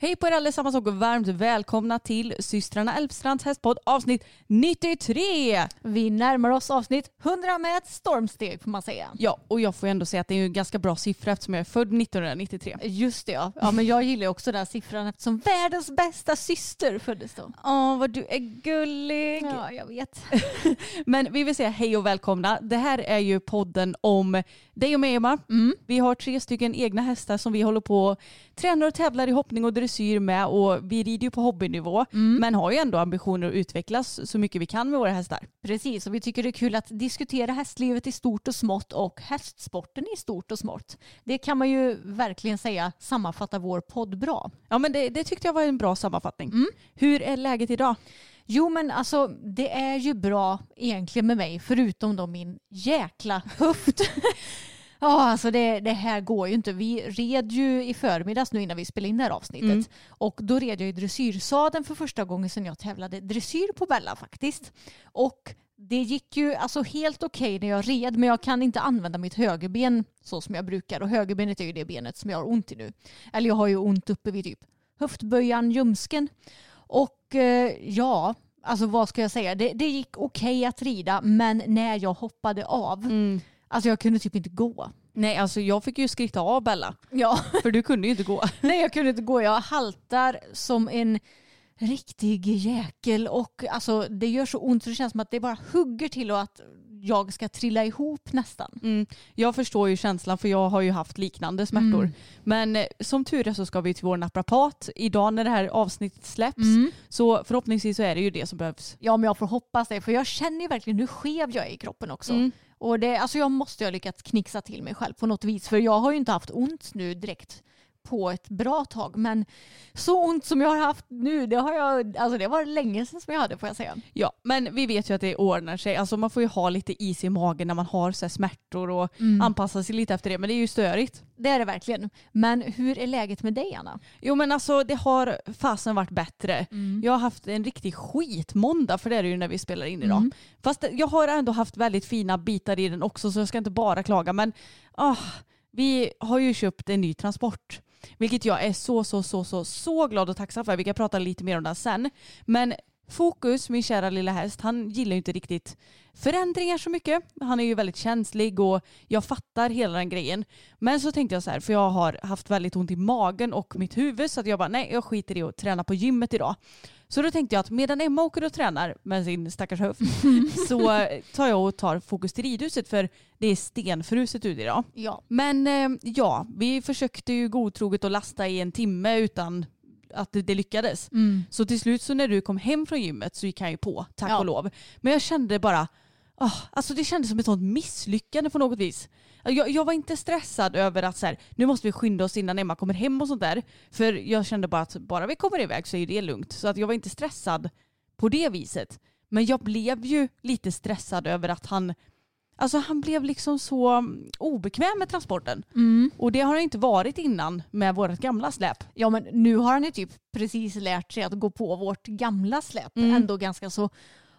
Hej på er allesammans och varmt välkomna till systrarna Elfstrands hästpodd avsnitt 93! Vi närmar oss avsnitt 100 med ett stormsteg får man säga. Ja, och jag får ändå säga att det är en ganska bra siffra eftersom jag är född 1993. Just det ja. ja men jag gillar också den här siffran eftersom världens bästa syster föddes då. Åh, vad du är gullig! Ja, jag vet. Men vi vill säga hej och välkomna. Det här är ju podden om dig och mig Emma. Mm. Vi har tre stycken egna hästar som vi håller på och tränar och tävlar i hoppning och dressyr med och vi rider ju på hobbynivå Mm. men har ju ändå ambitioner att utvecklas så mycket vi kan med våra hästar. Precis, och vi tycker det är kul att diskutera hästlivet i stort och smått och hästsporten i stort och smått. Det kan man ju verkligen säga sammanfattar vår podd bra. Ja men det, det tyckte jag var en bra sammanfattning. Mm. Hur är läget idag? Jo men alltså det är ju bra egentligen med mig förutom då min jäkla höft. Ja, alltså det, det här går ju inte. Vi red ju i förmiddags nu innan vi spelade in det här avsnittet. Mm. Och då red jag i dressyrsadeln för första gången sedan jag tävlade dressyr på Bella faktiskt. Och det gick ju alltså helt okej när jag red men jag kan inte använda mitt högerben så som jag brukar. Och högerbenet är ju det benet som jag har ont i nu. Eller jag har ju ont uppe vid typ höftböjan, ljumsken. Och eh, ja, alltså vad ska jag säga? Det, det gick okej att rida men när jag hoppade av, alltså jag kunde typ inte gå. Nej alltså jag fick ju skritta av Bella Ja. för du kunde ju inte gå. Nej jag kunde inte gå. Jag haltar som en riktig jäkel och alltså det gör så ont så det känns som att det bara hugger till och att jag ska trilla ihop nästan. Mm. Jag förstår ju känslan för jag har ju haft liknande smärtor. Mm. Men eh, som tur är så ska vi till vår naprapat idag när det här avsnittet släpps. Mm. Så förhoppningsvis så är det ju det som behövs. Ja men jag får hoppas det för jag känner ju verkligen hur skev jag är i kroppen också. Och det, alltså jag måste ha lyckats knixa till mig själv på något vis för jag har ju inte haft ont nu direkt på ett bra tag men så ont som jag har haft nu det har jag, alltså det var länge sedan som jag hade får jag säga. Ja, men vi vet ju att det ordnar sig. Alltså man får ju ha lite is i magen när man har så smärtor och anpassa sig lite efter det. Men det är ju störigt. Det är det verkligen. Men hur är läget med dig Anna? Jo men alltså det har fasen varit bättre. Jag har haft en riktig skitmåndag för det är det ju när vi spelar in idag. Mm. Fast jag har ändå haft väldigt fina bitar i den också så jag ska inte bara klaga. Men ah, vi har ju köpt en ny transport. Vilket jag är så, så, så, så, så glad och tacksam för. Vi kan prata lite mer om det sen. Men Fokus, min kära lilla häst, han gillar ju inte riktigt förändringar så mycket. Han är ju väldigt känslig och jag fattar hela den grejen. Men så tänkte jag så här, för jag har haft väldigt ont i magen och mitt huvud så att jag bara nej, jag skiter i att träna på gymmet idag. Så då tänkte jag att medan Emma åker och tränar med sin stackars höft så tar jag och tar fokus till ridhuset för det är stenfruset ute idag. Ja. Men eh, ja, vi försökte ju godtroget att lasta i en timme utan att det, lyckades. Så till slut så när du kom hem från gymmet så gick han ju på, tack Ja. och lov. Men jag kände bara, ah, alltså det kändes som ett sånt misslyckande på något vis. Jag, jag var inte stressad över att så här, nu måste vi skynda oss innan Emma kommer hem och sånt där. För jag kände bara att bara vi kommer iväg så är det lugnt. Så att jag var inte stressad på det viset. Men jag blev ju lite stressad över att han Alltså han blev liksom så mm, obekväm med transporten. Och det har han inte varit innan med vårt gamla släp. Ja men nu har han ju typ precis lärt sig att gå på vårt gamla släp. Mm. Ändå ganska så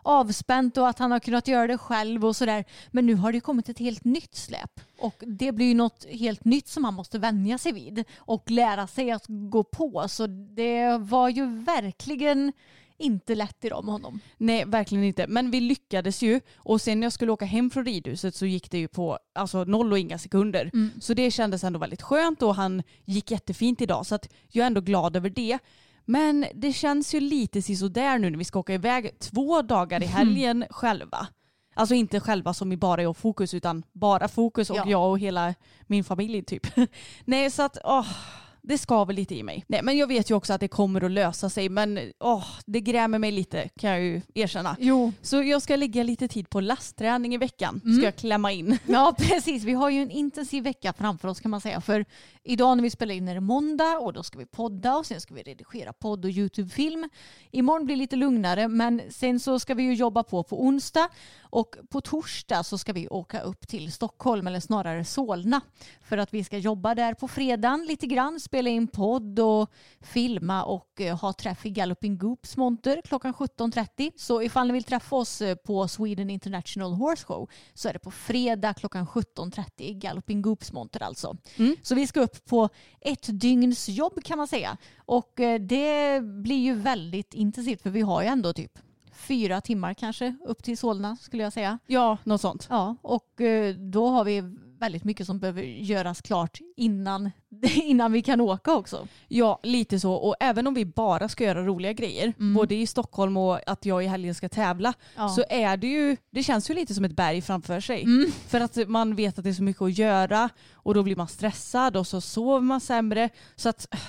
avspänt och att han har kunnat göra det själv och sådär. Men nu har det kommit ett helt nytt släp. Och det blir ju något helt nytt som han måste vänja sig vid. Och lära sig att gå på. Så det var ju verkligen inte lätt idag med honom. Nej, verkligen inte. Men vi lyckades ju. Och sen när jag skulle åka hem från ridhuset så gick det ju på alltså, noll och inga sekunder. Så det kändes ändå väldigt skönt och han gick jättefint idag. Så att jag är ändå glad över det. Men det känns ju lite sisådär nu när vi ska åka iväg två dagar i helgen själva. Alltså inte själva som i bara jag och fokus utan bara fokus och Ja. jag och hela min familj typ. Nej så att åh, det skaver lite i mig. Nej men jag vet ju också att det kommer att lösa sig men åh, det grämer mig lite kan jag ju erkänna. Jo, Så jag ska lägga lite tid på lastträning i veckan. Mm. Ska jag klämma in. Ja, precis. Vi har ju en intensiv vecka framför oss kan man säga. För idag när vi spelar in är det måndag och då ska vi podda och sen ska vi redigera podd och YouTube-film. Imorgon blir lite lugnare men sen så ska vi ju jobba på på onsdag och på torsdag så ska vi åka upp till Stockholm eller snarare Solna för att vi ska jobba där på fredagen lite grann, spela in podd och filma och eh, ha träff i Galloping Goops monter klockan 17.30. Så ifall ni vill träffa oss eh, på Sweden International Horse Show så är det på fredag klockan 17.30 i Galloping Goops monter alltså. Mm. Så vi ska upp på ett dygns jobb kan man säga. Och eh, det blir ju väldigt intensivt för vi har ju ändå typ fyra timmar kanske upp till Solna skulle jag säga. Ja, något sånt. Ja, och eh, då har vi väldigt mycket som behöver göras klart innan, innan vi kan åka också. Ja, lite så. Och även om vi bara ska göra roliga grejer, Mm. både i Stockholm och att jag i helgen ska tävla, Ja. så är det ju, det känns ju lite som ett berg framför sig. Mm. För att man vet att det är så mycket att göra och då blir man stressad och så sover man sämre. Så att äh,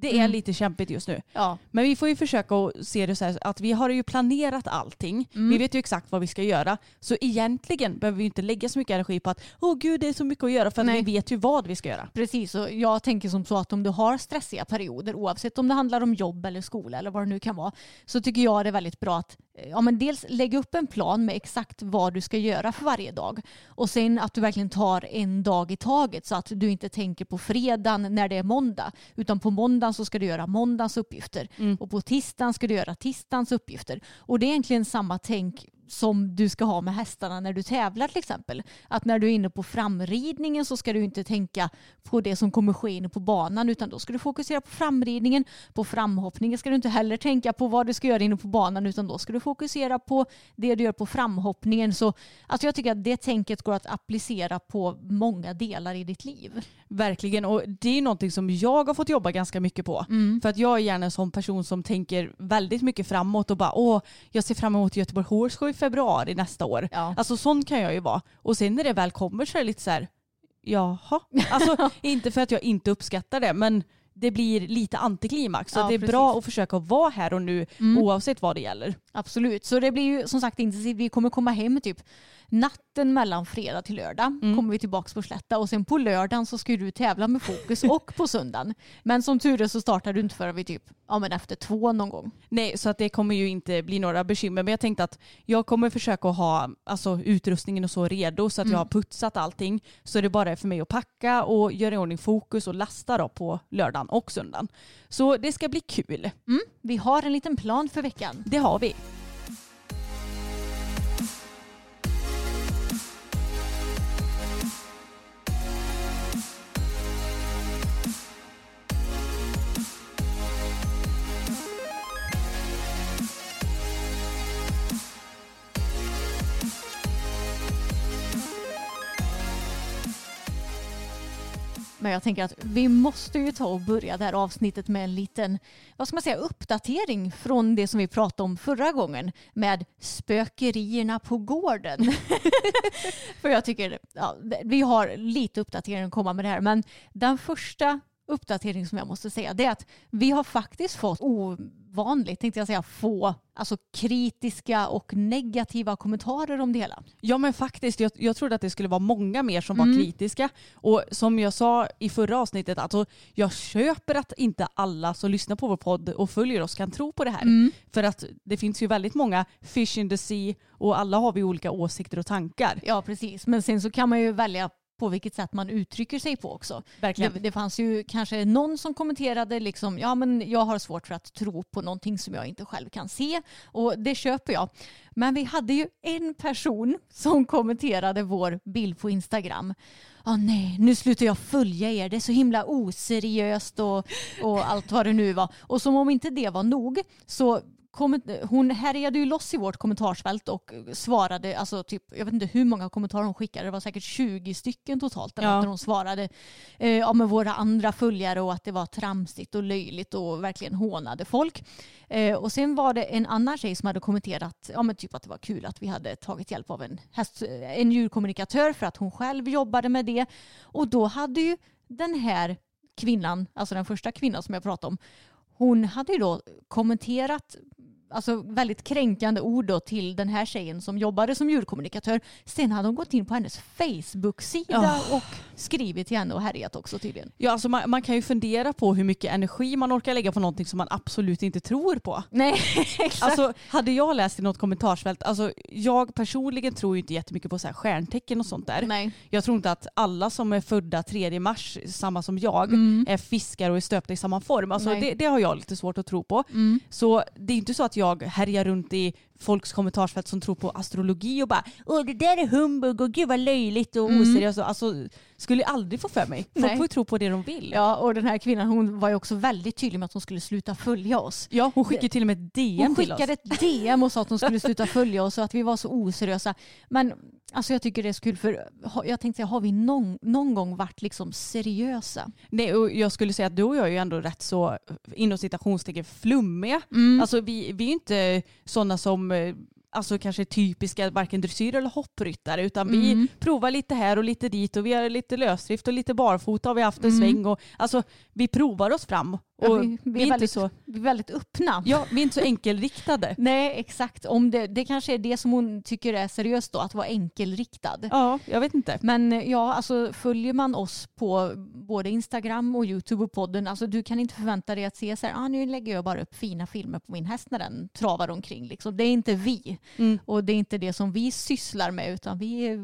det är Mm. lite kämpigt just nu. Ja, Men vi får ju försöka se det så här att vi har ju planerat allting. Mm. Vi vet ju exakt vad vi ska göra. Så egentligen behöver vi inte lägga så mycket energi på att åh gud det är så mycket att göra för att vi vet ju vad vi ska göra. Precis, och jag tänker som så att om du har stressiga perioder, oavsett om det handlar om jobb eller skola eller vad det nu kan vara, så tycker jag det är väldigt bra att ja, men dels lägga upp en plan med exakt vad du ska göra för varje dag och sen att du verkligen tar en dag i taget så att du inte tänker på fredagen när det är måndag, utan på måndagen så ska du göra måndagens uppgifter Mm. och på tisdagen ska du göra tisdagens uppgifter. Och det är egentligen samma tänk som du ska ha med hästarna när du tävlar till exempel. Att när du är inne på framridningen så ska du inte tänka på det som kommer ske inne på banan utan då ska du fokusera på framridningen. På framhoppningen ska du inte heller tänka på vad du ska göra inne på banan utan då ska du fokusera på det du gör på framhoppningen. Så alltså jag tycker att det tänket går att applicera på många delar i ditt liv. Verkligen och det är någonting som jag har fått jobba ganska mycket på. Mm. För att jag är gärna en sån person som tänker väldigt mycket framåt och bara åh jag ser fram emot Göteborg Horse februari nästa år. Ja. Alltså sån kan jag ju vara. Och sen när det väl kommer så är det lite så här jaha. Alltså inte för att jag inte uppskattar det men det blir lite antiklimax. Så Ja, det är precis. bra att försöka vara här och nu Mm. oavsett vad det gäller. Absolut, så det blir ju som sagt intensivt. Vi kommer komma hem typ natten mellan fredag till lördag. Mm. Kommer vi tillbaka på Slätta och sen på lördagen så ska du tävla med fokus och på söndagen. Men som tur är så startar du inte förrän vi typ ja, men efter två någon gång. Nej, så att det kommer ju inte bli några bekymmer. Men jag tänkte att jag kommer försöka ha alltså, utrustningen och så redo så att jag har putsat allting. Så det bara är för mig att packa och göra i ordning fokus och lasta då på lördagen och söndagen. Så det ska bli kul. Mm. Vi har en liten plan för veckan. Det har vi. Men jag tänker att vi måste ju ta och börja det här avsnittet med en liten, vad ska man säga, uppdatering från det som vi pratade om förra gången med spökerierna på gården. För jag tycker, ja, vi har lite uppdatering att komma med det här, men den första uppdatering som jag måste säga det är att vi har faktiskt fått ovanligt, tänkte jag säga, få alltså kritiska och negativa kommentarer om det hela. Ja men faktiskt, jag, jag trodde att det skulle vara många mer som Mm. var kritiska. Och som jag sa i förra avsnittet, alltså, jag köper att inte alla som lyssnar på vår podd och följer oss kan tro på det här. Mm. För att det finns ju väldigt många fish in the sea och alla har vi olika åsikter och tankar. Ja, precis. Men sen så kan man ju välja på vilket sätt man uttrycker sig på också. Verkligen. Det, det fanns ju kanske någon som kommenterade liksom, ja men jag har svårt för att tro på någonting som jag inte själv kan se och det köper jag. Men vi hade ju en person som kommenterade vår bild på Instagram. Ja nej, nu slutar jag följa er, det är så himla oseriöst och, och allt vad det nu var. Och som om inte det var nog så hon härjade ju loss i vårt kommentarsfält och svarade, alltså typ, jag vet inte hur många kommentarer hon skickade, det var säkert 20 stycken totalt eller Ja. hon svarade eh, ja, med våra andra följare och att det var tramsigt och löjligt och verkligen hånade folk. Eh, och sen var det en annan tjej som hade kommenterat ja, men typ att det var kul att vi hade tagit hjälp av en, häst, en djurkommunikatör för att hon själv jobbade med det. Och då hade ju den här kvinnan, alltså den första kvinnan som jag pratade om, hon hade ju då kommenterat alltså väldigt kränkande ord då till den här tjejen som jobbade som djurkommunikatör. Sen hade hon gått in på hennes Facebook-sida Ja. och skrivit till henne och härjat också tydligen. Ja, alltså man, man kan ju fundera på hur mycket energi man orkar lägga på någonting som man absolut inte tror på. Nej, exakt. Alltså, hade jag läst i något kommentarsfält, alltså, jag personligen tror ju inte jättemycket på så här stjärntecken och sånt där. Nej. Jag tror inte att alla som är födda 3 mars, samma som jag, är fiskar och är stöpta i samma form. Alltså, det, det har jag lite svårt att tro på. Mm. Så det är inte så att jag härjar runt i folks kommentarsfält som tror på astrologi och bara Åh det där är humbug och gud vad löjligt och oseriöst. Alltså, skulle aldrig få för mig. Folk Nej. får ju tro på det de vill. Ja, och den här kvinnan hon var ju också väldigt tydlig med att hon skulle sluta följa oss. Ja, hon skickade till och med ett DM Hon till oss. skickade ett DM och sa att hon skulle sluta följa oss och att vi var så oseriösa. Men alltså jag tycker det är så kul för jag tänkte har vi någon, någon gång varit liksom seriösa? Nej, och jag skulle säga att du och jag är ju ändå rätt så inom citationstecken flummiga. Mm. Alltså vi, vi är ju inte sådana som eh, alltså kanske typiska varken dressyr eller hoppryttare utan vi Mm. provar lite här och lite dit och vi har lite lösdrift och lite barfota har vi haft en Mm. sväng och alltså vi provar oss fram och Ja, vi, vi, vi, är väldigt, så, vi är väldigt öppna. ja, vi är inte så enkelriktade. Nej, exakt. Om det, det kanske är det som hon tycker är seriöst då, att vara enkelriktad. Ja, jag vet inte. Men eh, ja, alltså följer man oss på både Instagram och YouTube och podden, alltså du kan inte förvänta dig att se så här, ah, nu lägger jag bara upp fina filmer på min häst när den travar omkring. Liksom. Det är inte vi. Mm. Och det är inte det som vi sysslar med, utan vi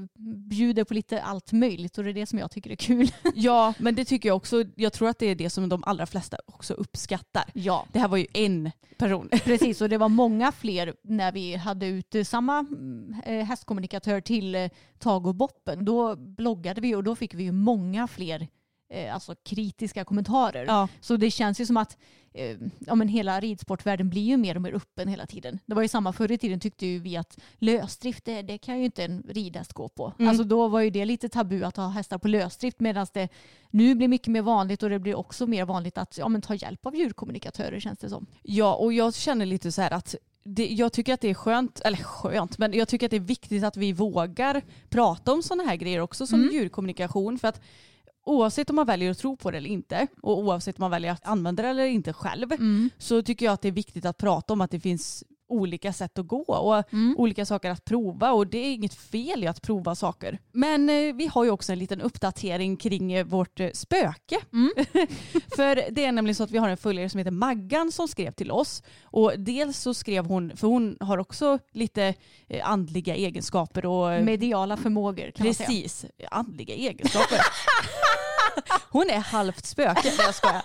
bjuder på lite allt möjligt och det är det som jag tycker är kul. Ja, men det tycker jag också. Jag tror att det är det som de allra flesta också uppskattar. ja, Det här var ju en person. precis. Och det var många fler när vi hade ut samma mm, eh, hästkommunikatör till eh, Tag och Boppen. Då bloggade vi och då fick vi ju många fler eh, alltså kritiska kommentarer. Ja, Så det känns ju som att eh, ja, men hela ridsportvärlden blir ju mer och mer öppen hela tiden. Det var ju samma förr i tiden tyckte ju vi att lösdrift det, det kan ju inte en ridhäst gå på. Mm. Alltså då var ju det lite tabu att ha hästar på lösdrift medan det nu blir mycket mer vanligt och det blir också mer vanligt att ja, men ta hjälp av djurkommunikatörer känns det som. Ja, och jag känner lite så här att det, jag tycker att det är skönt, eller skönt, men jag tycker att det är viktigt att vi vågar prata om sådana här grejer också som Mm. djurkommunikation. För att oavsett om man väljer att tro på det eller inte och oavsett om man väljer att använda det eller inte själv så tycker jag att det är viktigt att prata om att det finns olika sätt att gå och Mm. olika saker att prova och det är inget fel i att prova saker. Men eh, vi har ju också en liten uppdatering kring eh, vårt eh, spöke. Mm. för det är nämligen så att vi har en följare som heter Maggan som skrev till oss och dels så skrev hon, för hon har också lite andliga egenskaper och Mediala förmågor kan man säga. Precis, andliga egenskaper. Hon är halvt spöke. Nej jag skojar.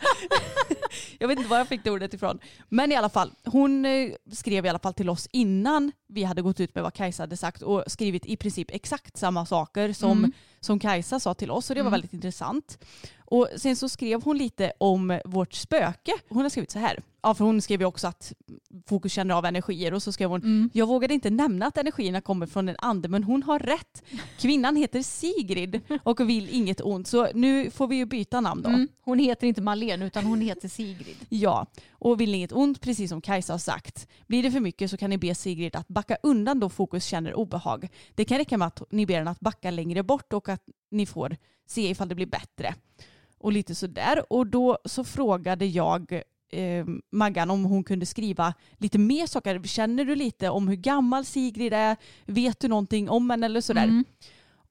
Jag vet inte var jag fick det ordet ifrån. Men i alla fall, hon eh, skrev i alla fall till oss innan vi hade gått ut med vad Kajsa hade sagt och skrivit i princip exakt samma saker som, Mm. som Kajsa sa till oss och det var Mm. väldigt intressant. Och sen så skrev hon lite om vårt spöke. Hon har skrivit så här. Ja, för hon skrev ju också att fokus känner av energier och så skrev hon Mm. jag vågade inte nämna att energierna kommer från en ande men hon har rätt. Kvinnan heter Sigrid och vill inget ont så nu får vi ju byta namn då. Mm. Hon heter inte Malene utan hon heter Sigrid. Ja, och vill inget ont precis som Kajsa har sagt. Blir det för mycket så kan ni be Sigrid att backa undan då fokus känner obehag. Det kan räcka med att ni ber henne att backa längre bort och att ni får se ifall det blir bättre. Och lite sådär. Och då så frågade jag eh, Maggan om hon kunde skriva lite mer saker. Känner du lite om hur gammal Sigrid är? Vet du någonting om henne eller sådär? Mm.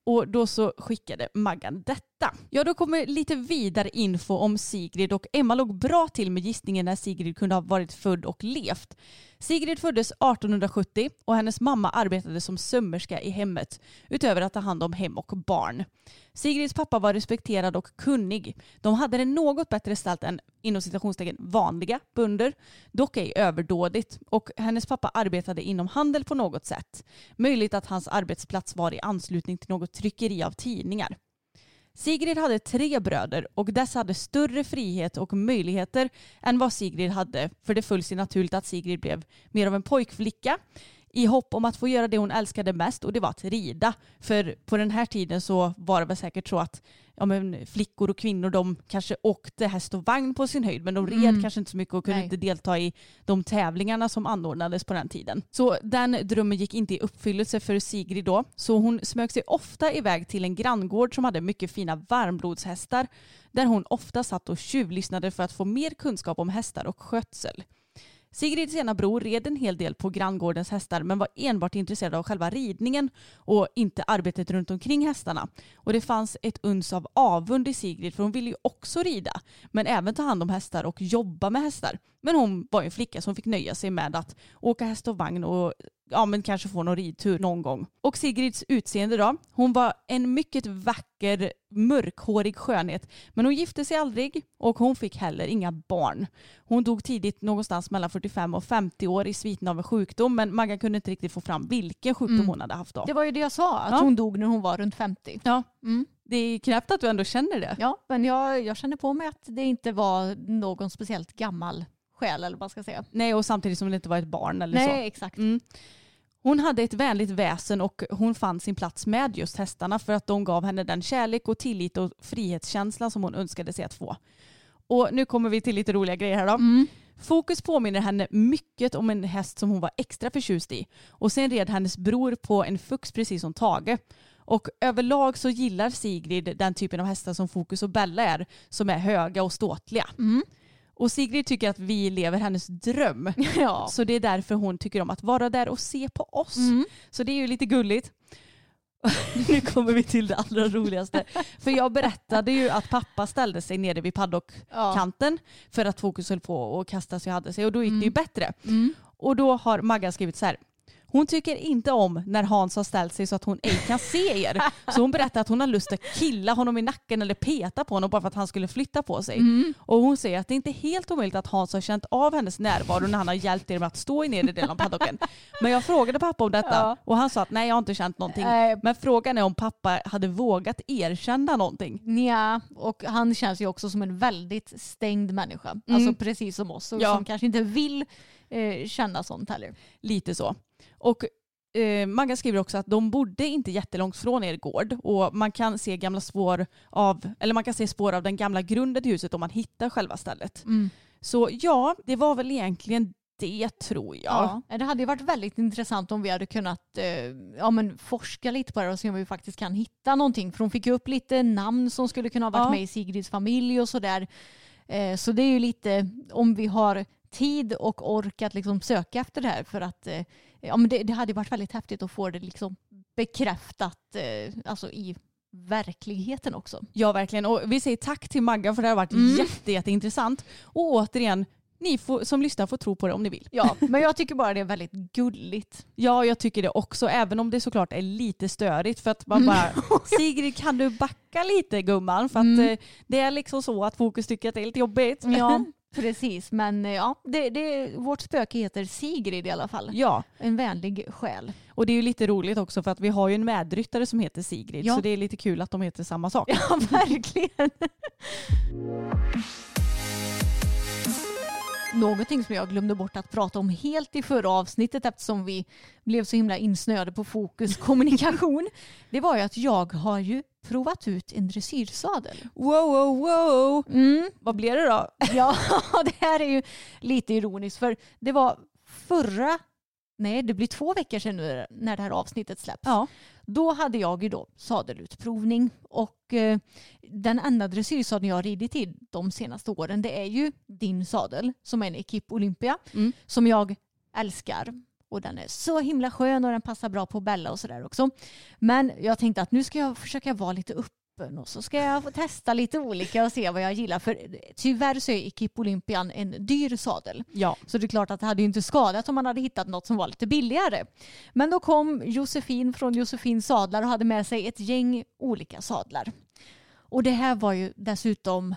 Och då så skickade Maggan detta. Ja, då kommer lite vidare info om Sigrid och Emma låg bra till med gissningen när Sigrid kunde ha varit född och levt. Sigrid föddes 1870 och hennes mamma arbetade som sömmerska i hemmet utöver att ta hand om hem och barn. Sigrids pappa var respekterad och kunnig. De hade det något bättre ställt än inom citationstecken vanliga bönder, dock ej överdådigt och hennes pappa arbetade inom handel på något sätt. Möjligt att hans arbetsplats var i anslutning till något tryckeri av tidningar. Sigrid hade tre bröder och dessa hade större frihet och möjligheter än vad Sigrid hade för det föll sig naturligt att Sigrid blev mer av en pojkflicka i hopp om att få göra det hon älskade mest och det var att rida. För på den här tiden så var det väl säkert så att ja, men flickor och kvinnor de kanske åkte häst och vagn på sin höjd men de red Mm. kanske inte så mycket och kunde Nej. inte delta i de tävlingarna som anordnades på den tiden. Så den drömmen gick inte i uppfyllelse för Sigrid då. Så hon smög sig ofta iväg till en granngård som hade mycket fina varmblodshästar där hon ofta satt och tjuvlyssnade för att få mer kunskap om hästar och skötsel. Sigrids ena bror red en hel del på granngårdens hästar men var enbart intresserad av själva ridningen och inte arbetet runt omkring hästarna. Och det fanns ett uns av avund i Sigrid för hon ville ju också rida men även ta hand om hästar och jobba med hästar. Men hon var ju en flicka som fick nöja sig med att åka häst och vagn och ja, men kanske få någon ridtur någon gång. Och Sigrids utseende då? Hon var en mycket vacker mörkhårig skönhet men hon gifte sig aldrig och hon fick heller inga barn. Hon dog tidigt någonstans mellan 45 och 50 år i sviten av en sjukdom men Maggan kunde inte riktigt få fram vilken sjukdom Mm. hon hade haft då. Det var ju det jag sa, att Ja. hon dog när hon var runt 50. Ja, Mm. det är knäppt att du ändå känner det. Ja, men jag, jag känner på mig att det inte var någon speciellt gammal själ eller vad man ska säga. Nej och samtidigt som det inte var ett barn eller så. Nej, exakt. Mm. Hon hade ett vänligt väsen och hon fann sin plats med just hästarna för att de gav henne den kärlek och tillit och frihetskänsla som hon önskade sig att få. Och nu kommer vi till lite roliga grejer här då. Mm. Fokus påminner henne mycket om en häst som hon var extra förtjust i. Och sen red hennes bror på en fux precis som Tage. Och överlag så gillar Sigrid den typen av hästar som Fokus och Bella är, som är höga och ståtliga. Mm. Och Sigrid tycker att vi lever hennes dröm. Ja. Så det är därför hon tycker om att vara där och se på oss. Mm. Så det är ju lite gulligt. nu kommer vi till det allra roligaste. För jag berättade ju att pappa ställde sig nere vid Ja. paddockkanten för att Fokus höll på att kasta sig och hade sig och då gick det ju bättre. Mm. Och då har Magga skrivit så här. Hon tycker inte om när Hans har ställt sig så att hon ej kan se er. Så hon berättar att hon har lust att killa honom i nacken eller peta på honom bara för att han skulle flytta på sig. Mm. Och hon säger att det inte är helt omöjligt att Hans har känt av hennes närvaro när han har hjälpt er med att stå i nedre delen av paddocken. Men jag frågade pappa om detta Ja. och han sa att nej jag har inte känt någonting. Eh, Men frågan är om pappa hade vågat erkänna någonting. Ja, och han känns ju också som en väldigt stängd människa. Alltså precis som oss. Och Mm. Ja. som kanske inte vill eh, känna sånt heller. Lite så. Och eh, Magga skriver också att de bodde inte jättelångt från er gård och man kan se gamla spår av, eller man kan se spår av den gamla grunden till huset om man hittar själva stället. Så ja, det var väl egentligen det tror jag. Ja. Det hade ju varit väldigt intressant om vi hade kunnat eh, ja, men forska lite på det och se om vi faktiskt kan hitta någonting. För hon fick ju upp lite namn som skulle kunna ha varit Ja. med i Sigrids familj och sådär. Eh, så det är ju lite om vi har tid och ork att liksom söka efter det här för att eh, ja, men det, det hade varit väldigt häftigt att få det liksom bekräftat eh, alltså i verkligheten också. Ja, verkligen. Och vi säger tack till Magga för det har varit Mm. jätte, jätteintressant. Och återigen, ni får, som lyssnar får tro på det om ni vill. Ja, men jag tycker bara det är väldigt gulligt. Ja, jag tycker det också. Även om det såklart är lite störigt. För att man bara, Sigrid kan du backa lite gumman? För att Mm. eh, det är liksom så att Fokus tycker att det är lite jobbigt. Ja, precis. Men eh, ja, det, det, vårt spöke heter Sigrid i alla fall. ja. En vänlig själ. Och det är ju lite roligt också för att vi har ju en medryttare som heter Sigrid. Ja. Så det är lite kul att de heter samma sak. Ja, verkligen. Någonting som jag glömde bort att prata om helt i förra avsnittet eftersom vi blev så himla insnöade på fokus kommunikation. Det var ju att jag har ju provat ut en dressyrsadel. Wow, wow, wow. Mm. Vad blir det då? Ja, det här är ju lite ironiskt för det var förra, nej det blir två veckor sedan nu när det här avsnittet släpps. Ja. Då hade jag ju då sadelutprovning och eh, den enda dressyrsadeln jag har ridit i de senaste åren det är ju din sadel som är en Equip Olympia Mm. som jag älskar. Och den är så himla skön och den passar bra på Bella och sådär också. Men jag tänkte att nu ska jag försöka vara lite öppen och så ska jag få testa lite olika och se vad jag gillar. För tyvärr så är Equip Olympian en dyr sadel. Ja. Så det är klart att det hade ju inte skadat om man hade hittat något som var lite billigare. Men då kom Josefin från Josefins sadlar och hade med sig ett gäng olika sadlar. Och det här var ju dessutom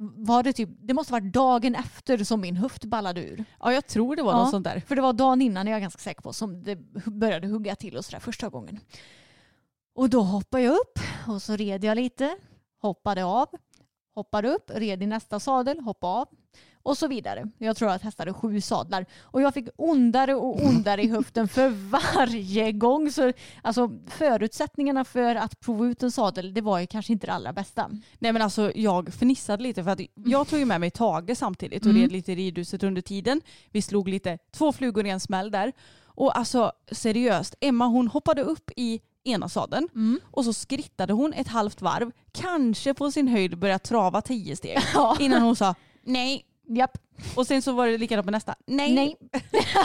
var det typ, det måste varit dagen efter som min höft ballade ur. ja, jag tror det var Ja. något sånt där. För det var dagen innan är jag ganska säker på som det började hugga till och sådär första gången. Och då hoppade jag upp och så red jag lite hoppade av, hoppade upp, red i nästa sadel, hoppade av och så vidare. Jag tror jag testade sju sadlar och jag fick ondare och ondare i höften för varje gång. Så, alltså, förutsättningarna för att prova ut en sadel det var ju kanske inte det allra bästa. Nej men alltså jag fnissade lite för att jag tog ju med mig Tage samtidigt och Mm. red lite i ridhuset under tiden. Vi slog lite två flugor i en smäll där. Och alltså seriöst, Emma hon hoppade upp i ena sadeln Mm. och så skrittade hon ett halvt varv, kanske på sin höjd började trava tio steg Ja. innan hon sa nej. Japp. Och sen så var det likadant på nästa. Nej. Nej,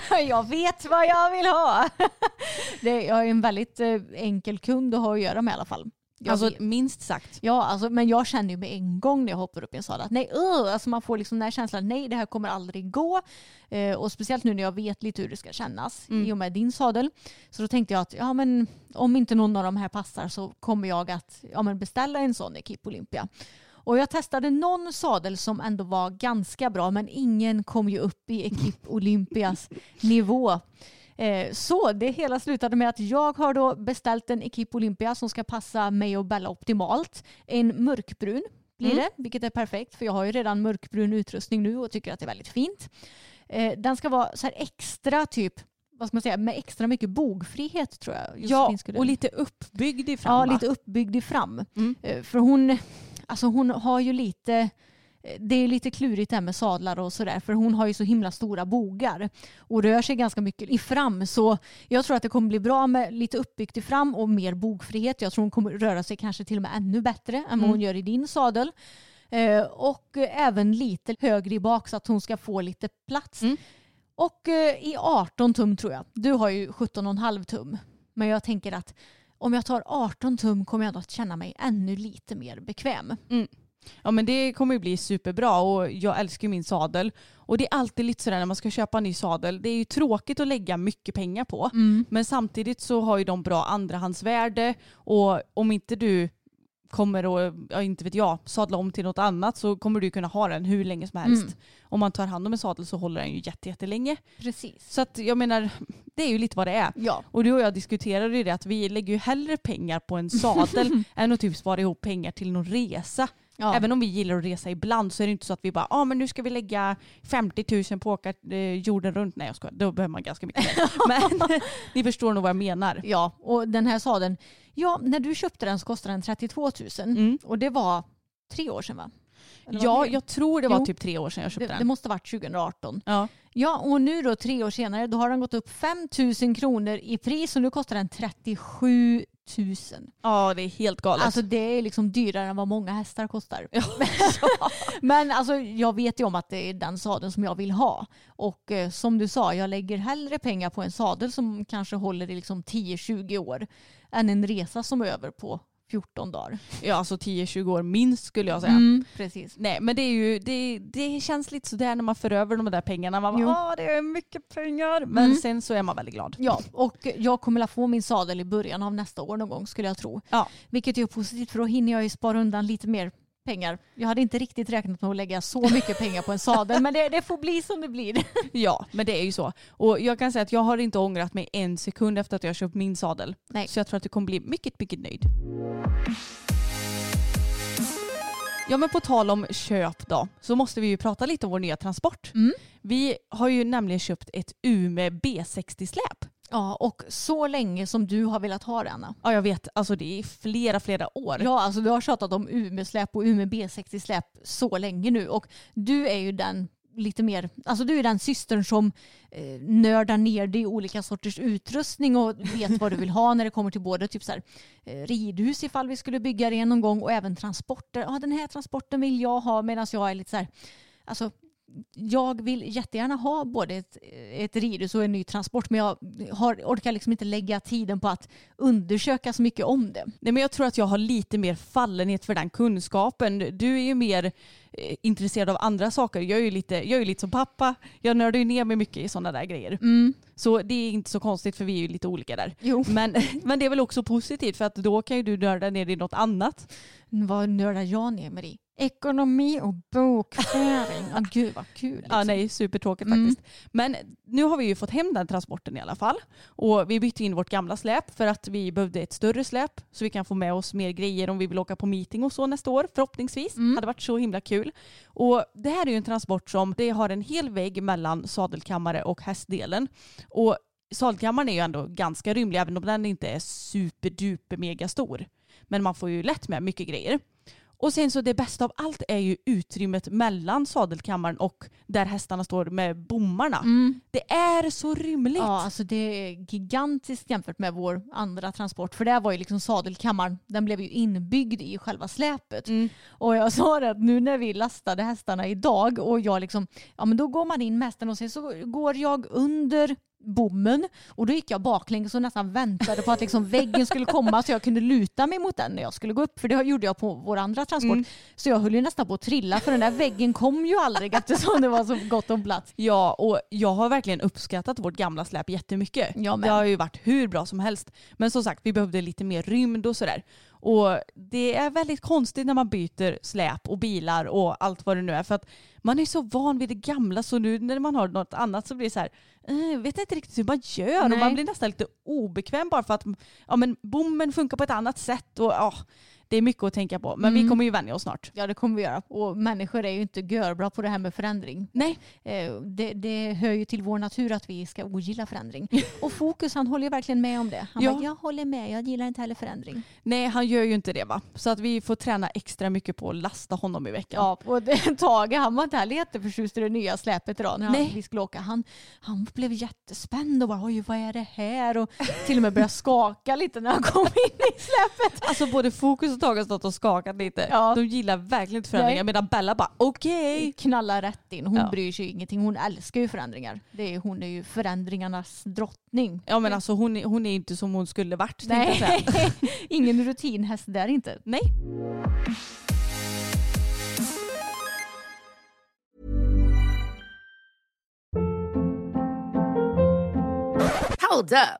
jag vet vad jag vill ha. Det, jag är en väldigt eh, enkel kund att ha att göra med i alla fall. Jag Alltså vet. minst sagt. Ja, alltså, men jag känner ju med en gång när jag hoppar upp i en sadel att nej, uh, alltså man får liksom den här känslan nej, det här kommer aldrig gå. Eh, och speciellt nu när jag vet lite hur det ska kännas Mm. i och med din sadel. Så då tänkte jag att ja, men, om inte någon av de här passar så kommer jag att ja, men beställa en sån Equip Olympia. Och jag testade någon sadel som ändå var ganska bra men ingen kom ju upp i Equip Olympias nivå. Eh, Så det hela slutade med att jag har då beställt en Equip Olympia som ska passa mig och Bella optimalt. En mörkbrun blir Mm. det, vilket är perfekt för jag har ju redan mörkbrun utrustning nu och tycker att det är väldigt fint. Eh, Den ska vara så här extra typ, vad ska man säga, med extra mycket bogfrihet tror jag. Ja, och lite uppbyggd i fram Ja, va? lite uppbyggd i fram. Mm. Eh, För hon, alltså hon har ju lite, det är lite klurigt det här med sadlar och sådär för hon har ju så himla stora bogar och rör sig ganska mycket i fram så jag tror att det kommer bli bra med lite uppbyggt i fram och mer bogfrihet. Jag tror hon kommer röra sig kanske till och med ännu bättre än vad Mm. hon gör i din sadel. Eh, Och även lite högre i bak så att hon ska få lite plats. Mm. Och eh, i 18 tum tror jag. Du har ju 17,5 tum. Men jag tänker att om jag tar 18 tum kommer jag ändå att känna mig ännu lite mer bekväm. Ja men det kommer ju bli superbra och jag älskar ju min sadel. Och det är alltid lite sådär när man ska köpa en ny sadel. Det är ju tråkigt att lägga mycket pengar på. Men samtidigt så har ju de bra andrahandsvärde och om inte du kommer att, ja inte vet jag, sadla om till något annat så kommer du kunna ha den hur länge som helst. Mm. Om man tar hand om en sadel så håller den ju jätte, jättelänge. Precis. Så att jag menar, det är ju lite vad det är. Ja. Och du och jag diskuterade ju det att vi lägger ju hellre pengar på en sadel än att typ spara ihop pengar till någon resa. Ja. Även om vi gillar att resa ibland så är det inte så att vi bara, ja ah, men nu ska vi lägga 50 000 på att åka eh, jorden runt. Nej jag skojar, då behöver man ganska mycket. Men ni förstår nog vad jag menar. ja, och den här sadeln, ja när du köpte den så kostade den 32 000 Mm. och det var tre år sedan va? Ja, det- jag tror det var Jo. typ tre år sedan jag köpte det, det den. måste ha varit 2018. Ja. Ja, och nu då tre år senare då har den gått upp 5 000 kronor i pris och nu kostar den 37 000. ja, det är helt galet. Alltså det är liksom dyrare än vad många hästar kostar. Ja. Men alltså jag vet ju om att det är den sadeln som jag vill ha. Och eh, som du sa, jag lägger hellre pengar på en sadel som kanske håller i liksom 10-20 år än en resa som är över på 14 dagar. ja, alltså 10-20 år minst skulle jag säga. Mm, precis. Nej men det är ju, det, det känns lite sådär när man för över de där pengarna. Man bara, det är mycket pengar. Men Mm. sen så är man väldigt glad. Ja, och jag kommer att få min sadel i början av nästa år någon gång skulle jag tro. Ja. Vilket är positivt för då hinner jag ju spara undan lite mer pengar. Jag hade inte riktigt räknat med att lägga så mycket pengar på en sadel men det, det får bli som det blir. Ja, men det är ju så. Och jag kan säga att jag har inte ångrat mig en sekund efter att jag köpt min sadel. Nej. Så jag tror att du kommer bli mycket, mycket nöjd. Ja men på tal om köp då, så måste vi ju prata lite om vår nya transport. Mm. Vi har ju nämligen köpt ett Ume B60-släp. Ja, och så länge som du har velat ha det Anna. Ja jag vet, alltså det är flera, flera år. Ja, alltså du har tjatat om Umeå-släp och Umeå B60-släp så länge nu och du är ju den lite mer, alltså du är den systern som eh, nördar ner dig i olika sorters utrustning och vet vad du vill ha när det kommer till både typ så här, eh, ridhus ifall vi skulle bygga det någon gång och även transporter. Ja, den här transporten vill jag ha medan jag är lite så här, alltså jag vill jättegärna ha både ett, ett ridhus och en ny transport men jag har, orkar liksom inte lägga tiden på att undersöka så mycket om det. Nej, men jag tror att jag har lite mer fallenhet för den kunskapen. Du är ju mer intresserad av andra saker. Jag är ju lite, jag är lite som pappa. Jag nördar ju ner mig mycket i sådana där grejer. Mm. Så det är inte så konstigt för vi är ju lite olika där. Jo. Men, men det är väl också positivt för att då kan ju du nörda ner i något annat. Vad nördar jag ner mig i? Ekonomi och bokföring. ah, gud vad kul. Liksom. Ja, nej, supertråkigt Mm. faktiskt. Men nu har vi ju fått hem den transporten i alla fall. Och vi bytte in vårt gamla släp för att vi behövde ett större släp så vi kan få med oss mer grejer om vi vill åka på meeting och så nästa år förhoppningsvis. Mm. hade varit så himla kul. Och det här är ju en transport som det har en hel vägg mellan sadelkammare och hästdelen. Och sadelkammaren är ju ändå ganska rymlig även om den inte är superduper mega stor. Men man får ju lätt med mycket grejer. Och sen så det bästa av allt är ju utrymmet mellan sadelkammaren och där hästarna står med bommarna. Mm. Det är så rymligt. Ja, alltså det är gigantiskt jämfört med vår andra transport. För det var ju liksom sadelkammaren, den blev ju inbyggd i själva släpet. Mm. Och jag sa det att nu när vi lastade hästarna idag och jag liksom, ja men då går man in med hästen och sen så går jag under bommen och då gick jag baklänges och nästan väntade på att liksom väggen skulle komma så jag kunde luta mig mot den när jag skulle gå upp. För det gjorde jag på vår andra transport. Mm. Så jag höll ju nästan på att trilla för den där väggen kom ju aldrig eftersom det var så gott om plats. Ja, och jag har verkligen uppskattat vårt gamla släp jättemycket. Med. det har ju varit hur bra som helst. Men som sagt, vi behövde lite mer rymd och sådär. Och det är väldigt konstigt när man byter släp och bilar och allt vad det nu är. För att man är så van vid det gamla så nu när man har något annat så blir det så här, eh, vet inte riktigt hur man gör. Nej. Och man blir nästan lite obekväm bara för att ja, men bommen funkar på ett annat sätt. Och, ja, det är mycket att tänka på. Men vi Mm. kommer ju vänja oss snart. Ja det kommer vi göra. Och människor är ju inte görbra på det här med förändring. Nej, Eh, Det, det hör ju till vår natur att vi ska ogilla förändring. Och Fokus han håller ju verkligen med om det. Han Ja. bara, jag håller med, jag gillar inte heller förändring. nej, han gör ju inte det va. Så att vi får träna extra mycket på att lasta honom i veckan. Ja, och det, Tage han var inte heller jätteförtjust i det nya släpet idag när han, Nej. vi skulle åka. Han, han blev jättespänd och bara oj vad är det här? Och till och med började skaka lite när han kom in i släpet. Alltså både Fokus och Tage har stått och skakat lite. Ja. De gillar verkligen inte förändringar Nej. medan Bella bara okej. Knallar rätt in. Hon Ja. bryr sig ingenting. Hon älskar ju förändringar. Det är, hon är ju förändringarnas drottning. Ja men alltså hon, är- hon är inte som hon skulle varit. Nej, ingen rutinhäst där inte. Nej. Hold up.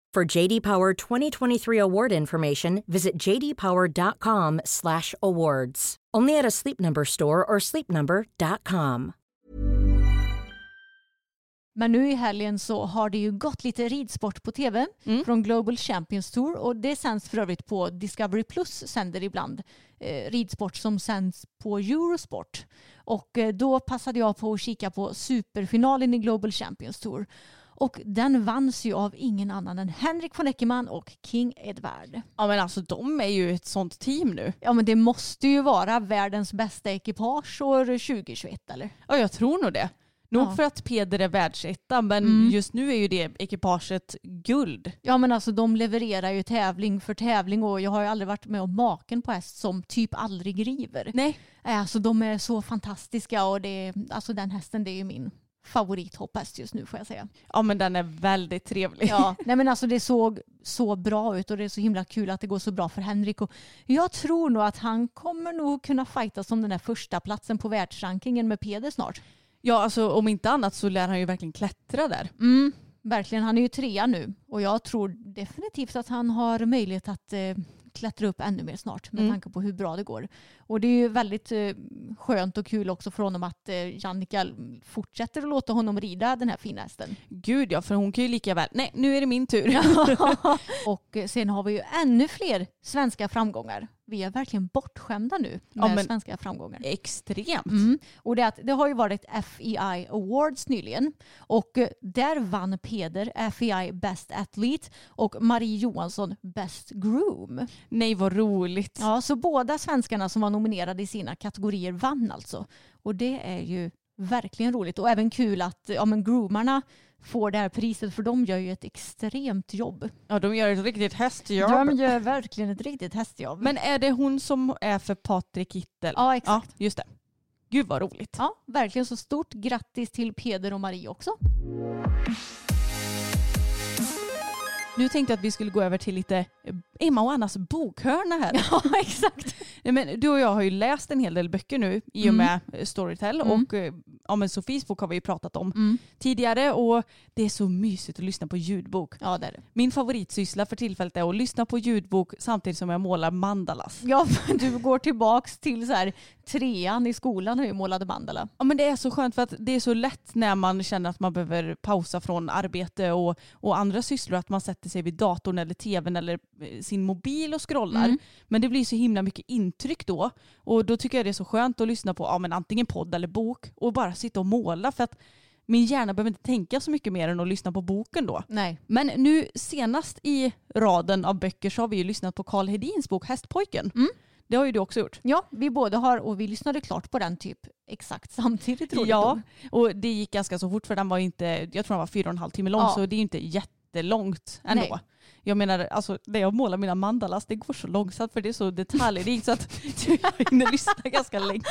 For JD Power 2023 award information, visit jdpower.com/awards. Only at a Sleep Number store or sleepnumber.com. Men nu i helgen så har det ju gått lite ridsport på tv Mm. från Global Champions Tour och det sänds för övrigt på Discovery Plus sänder ibland eh, ridsport som sänds på Eurosport. Och eh, då passade jag på att kika på superfinalen i Global Champions Tour. Och den vanns ju av ingen annan än Henrik von Eckermann och King Edward. Ja men alltså de är ju ett sånt team nu. Ja men det måste ju vara världens bästa ekipage år 2021 eller? Ja jag tror nog det. Nog Ja. för att Peder är världsetta men Mm. just nu är ju det ekipaget guld. Ja men alltså de levererar ju tävling för tävling och jag har ju aldrig varit med om maken på häst som typ aldrig river. Nej. Alltså de är så fantastiska och det, alltså den hästen det är ju min favorithopphäst just nu får jag säga. Ja men den är väldigt trevlig. Ja, nej men alltså det såg så bra ut och det är så himla kul att det går så bra för Henrik och jag tror nog att han kommer nog kunna fightas om den här första platsen på världsrankingen med Peder snart. Ja alltså om inte annat så lär han ju verkligen klättra där. Mm, verkligen, han är ju trea nu och jag tror definitivt att han har möjlighet att eh, klättra upp ännu mer snart med Mm. tanke på hur bra det går. Och det är ju väldigt eh, skönt och kul också för honom att eh, Jannica fortsätter att låta honom rida den här fina hästen. Gud ja, för hon kan ju lika väl, nej nu är det min tur. och sen har vi ju ännu fler svenska framgångar. Vi är verkligen bortskämda nu med Ja, svenska framgångar. Extremt. Mm. Och det, att det har ju varit FEI Awards nyligen och eh, där vann Peder FEI Best Athlete och Marie Johansson Best Groom. Nej vad roligt. Ja, så båda svenskarna som var nominerade i sina kategorier vann alltså. Och det är ju verkligen roligt och även kul att ja, men groomarna får det här priset för de gör ju ett extremt jobb. Ja de gör ett riktigt hästjobb. De gör verkligen ett riktigt hästjobb. Men är det hon som är för Patrik Kittel? ja, exakt. Ja, just det. Gud vad roligt. Ja, verkligen så stort grattis till Peder och Marie också. Nu tänkte jag att vi skulle gå över till lite eh, Emma och Annas bokhörna här. Ja, exakt. Nej, men du och jag har ju läst en hel del böcker nu i och Mm. med eh, Storytel Mm. och eh, ja, men Sofies bok har vi ju pratat om Mm. tidigare och det är så mysigt att lyssna på ljudbok. Ja, det är det. Min favoritsyssla för tillfället är att lyssna på ljudbok samtidigt som jag målar mandalas. Ja, du går tillbaks till så här, trean i skolan hur jag målade mandala. Ja, men det är så skönt för att det är så lätt när man känner att man behöver pausa från arbete och, och andra sysslor att man sätter sig vid datorn eller tvn eller eh, sin mobil och scrollar. Mm. Men det blir så himla mycket intryck då och då tycker jag det är så skönt att lyssna på ja, men antingen podd eller bok och bara sitta och måla för att min hjärna behöver inte tänka så mycket mer än att lyssna på boken då. Nej. Men nu senast i raden av böcker så har vi ju lyssnat på Karl Hedins bok Hästpojken. Mm. Det har ju du också gjort. Ja, vi båda har och vi lyssnade klart på den typ exakt samtidigt. Ja, och det gick ganska så fort för den var inte, jag tror den var fyra och en halv timme lång Ja. så det är ju inte jättelångt ändå. Nej. Jag menar, alltså när jag målar mina mandalas det går så långsamt för det är så detaljrikt så att jag hinner lyssna ganska länge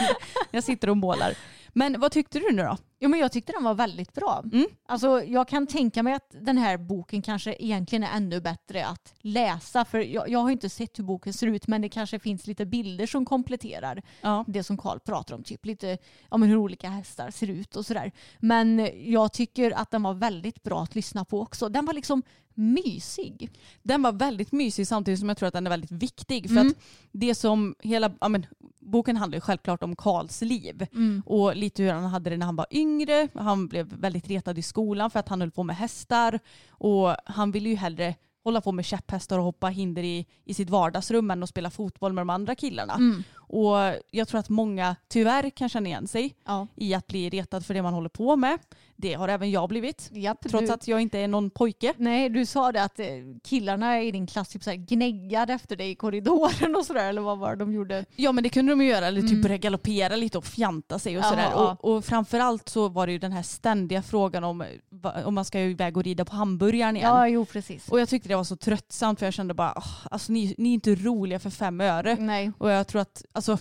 när jag sitter och målar. Men vad tyckte du nu då? Jo, men jag tyckte den var väldigt bra. Mm. Alltså, jag kan tänka mig att den här boken kanske egentligen är ännu bättre att läsa. För jag, jag har inte sett hur boken ser ut men det kanske finns lite bilder som kompletterar Ja. det som Karl pratar om. Typ lite men hur olika hästar ser ut och sådär. Men jag tycker att den var väldigt bra att lyssna på också. Den var liksom mysig. Den var väldigt mysig samtidigt som jag tror att den är väldigt viktig. För Mm. att det som hela, ja, men, boken handlar ju självklart om Karls liv. Och lite hur han hade det när han var yngre. Han blev väldigt retad i skolan för att han höll på med hästar. Och han ville ju hellre hålla på med käpphästar och hoppa hinder i, i sitt vardagsrum än att spela fotboll med de andra killarna. Mm. Och jag tror att många tyvärr kan känna igen sig Ja. i att bli retad för det man håller på med. Det har även jag blivit. Japp, Trots du, att jag inte är någon pojke. Nej, du sa det att eh, killarna i din klass typ så här gnäggade efter dig i korridoren och sådär. Eller vad var det de gjorde? Ja men det kunde de ju göra, eller typ Mm. galoppera lite och fjanta sig och sådär. ja. Och, och framförallt så var det ju den här ständiga frågan om, om man ska iväg och rida på hamburgaren igen. Ja, jo precis. Och jag tyckte det var så tröttsamt för jag kände bara, "Åh, alltså ni, ni är inte roliga för fem öre. Nej. Och jag tror att, alltså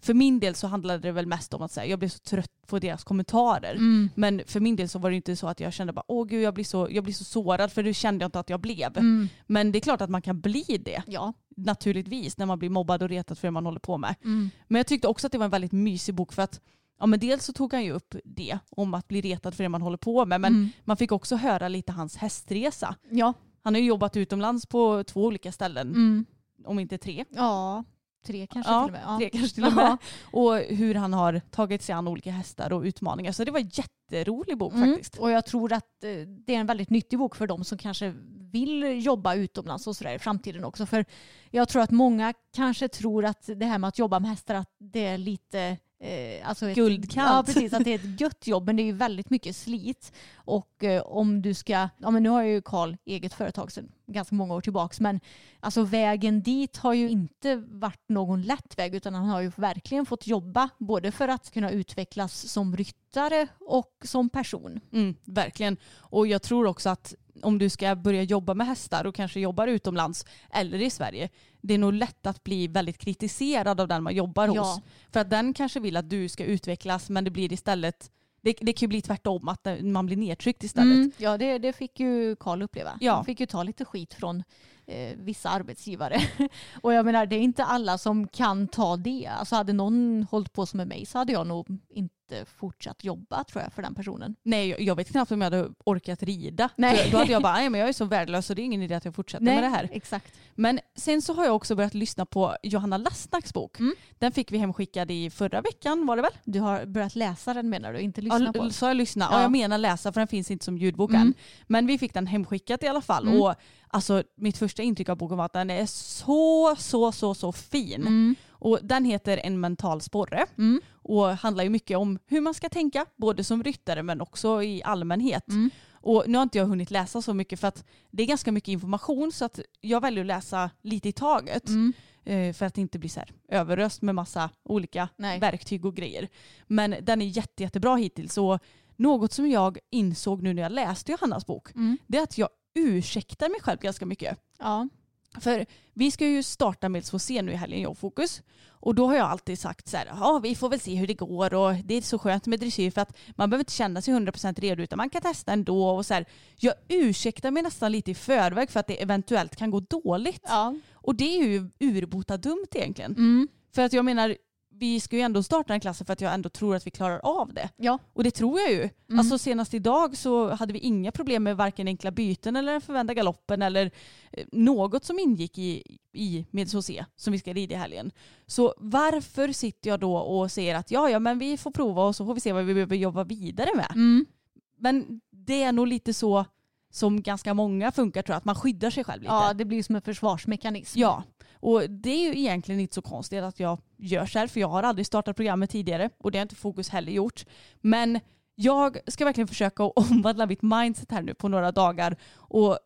för min del så handlade det väl mest om att säga, jag blev så trött på deras kommentarer. Mm. Men för min del så var det inte så att jag kände bara, åh gud jag blir så, jag blir så sårad för det kände jag inte att jag blev. Mm. Men det är klart att man kan bli det, Ja. naturligtvis, när man blir mobbad och retad för det man håller på med. Mm. Men jag tyckte också att det var en väldigt mysig bok för att ja, men dels så tog han ju upp det om att bli retad för det man håller på med men Mm. man fick också höra lite hans hästresa. Ja. Han har ju jobbat utomlands på två olika ställen, Mm. om inte tre. Ja. Tre kanske Ja, till och med. Ja. Tre kanske till och med. Och hur han har tagit sig an olika hästar och utmaningar. Så det var en jätterolig bok Mm. faktiskt. Och jag tror att eh, det är en väldigt nyttig bok för de som kanske vill jobba utomlands och sådär i framtiden också. För jag tror att många kanske tror att det här med att jobba med hästar att det är lite eh, alltså ett, Guldkant. Ja precis, att det är ett gött jobb men det är ju väldigt mycket slit. Och eh, om du ska, ja men nu har ju Karl eget företag sedan ganska många år tillbaks men alltså vägen dit har ju inte varit någon lätt väg utan han har ju verkligen fått jobba både för att kunna utvecklas som ryttare och som person. Mm, verkligen. Och jag tror också att om du ska börja jobba med hästar och kanske jobbar utomlands eller i Sverige, det är nog lätt att bli väldigt kritiserad av den man jobbar Ja. hos. För att den kanske vill att du ska utvecklas men det blir istället, det, det kan ju bli tvärtom, att man blir nedtryckt istället. Mm, ja, det, det fick ju Karl uppleva. Ja. Han fick ju ta lite skit från eh, vissa arbetsgivare. och jag menar, det är inte alla som kan ta det. Alltså hade någon hållit på som med mig så hade jag nog inte fortsatt jobba tror jag för den personen. Nej, jag- vet knappt om jag hade orkat rida. Nej. Då hade jag bara, nej men jag är så värdelös så det är ingen idé att jag fortsätter med det här. exakt. Men sen så har jag också börjat lyssna på Johanna Lastnacks bok. Mm. Den fick vi hemskickad i förra veckan var det väl? Du har börjat läsa den menar du, inte lyssna Ja, på? Så jag lyssna? Ja. Ja. jag menar läsa för den finns inte som ljudbok Mm. än. Men vi fick den hemskickat i alla fall. Mm. Och alltså, mitt första intryck av boken var att den är så, så, så, så fin. Mm. Och den heter En mental sporre Mm. och handlar ju mycket om hur man ska tänka, både som ryttare men också i allmänhet. Mm. Och nu har inte jag hunnit läsa så mycket för att det är ganska mycket information så att jag väljer att läsa lite i taget. Mm. eh, För att inte bli så här överöst med massa olika Nej. verktyg och grejer. Men den är jätte, jättebra hittills. Och något som jag insåg nu när jag läste Johannas bok, Mm. det är att jag ursäktar mig själv ganska mycket. Ja. För vi ska ju starta med så se nu i helgen, jag och Fokus. Och då har jag alltid sagt så här, ja vi får väl se hur det går och det är så skönt med dressyr för att man behöver inte känna sig 100% redo utan man kan testa ändå. Och så här, jag ursäktar mig nästan lite i förväg för att det eventuellt kan gå dåligt. ja. Och det är ju urbota dumt egentligen. Mm. För att jag menar, vi ska ju ändå starta den klassen för att jag ändå tror att vi klarar av det. Ja. Och det tror jag ju. Mm. Alltså senast idag så hade vi inga problem med varken enkla byten eller den förvända galoppen eller eh, något som ingick i, i med José som vi ska rida i helgen. Så varför sitter jag då och säger att ja, ja, men vi får prova och så får vi se vad vi behöver jobba vidare med. Mm. Men det är nog lite så som ganska många funkar tror jag, att man skyddar sig själv lite. ja, det blir som en försvarsmekanism. Ja, och det är ju egentligen inte så konstigt att jag gör så här för jag har aldrig startat programmet tidigare och det har inte Fokus heller gjort. Men jag ska verkligen försöka att omvandla mitt mindset här nu på några dagar och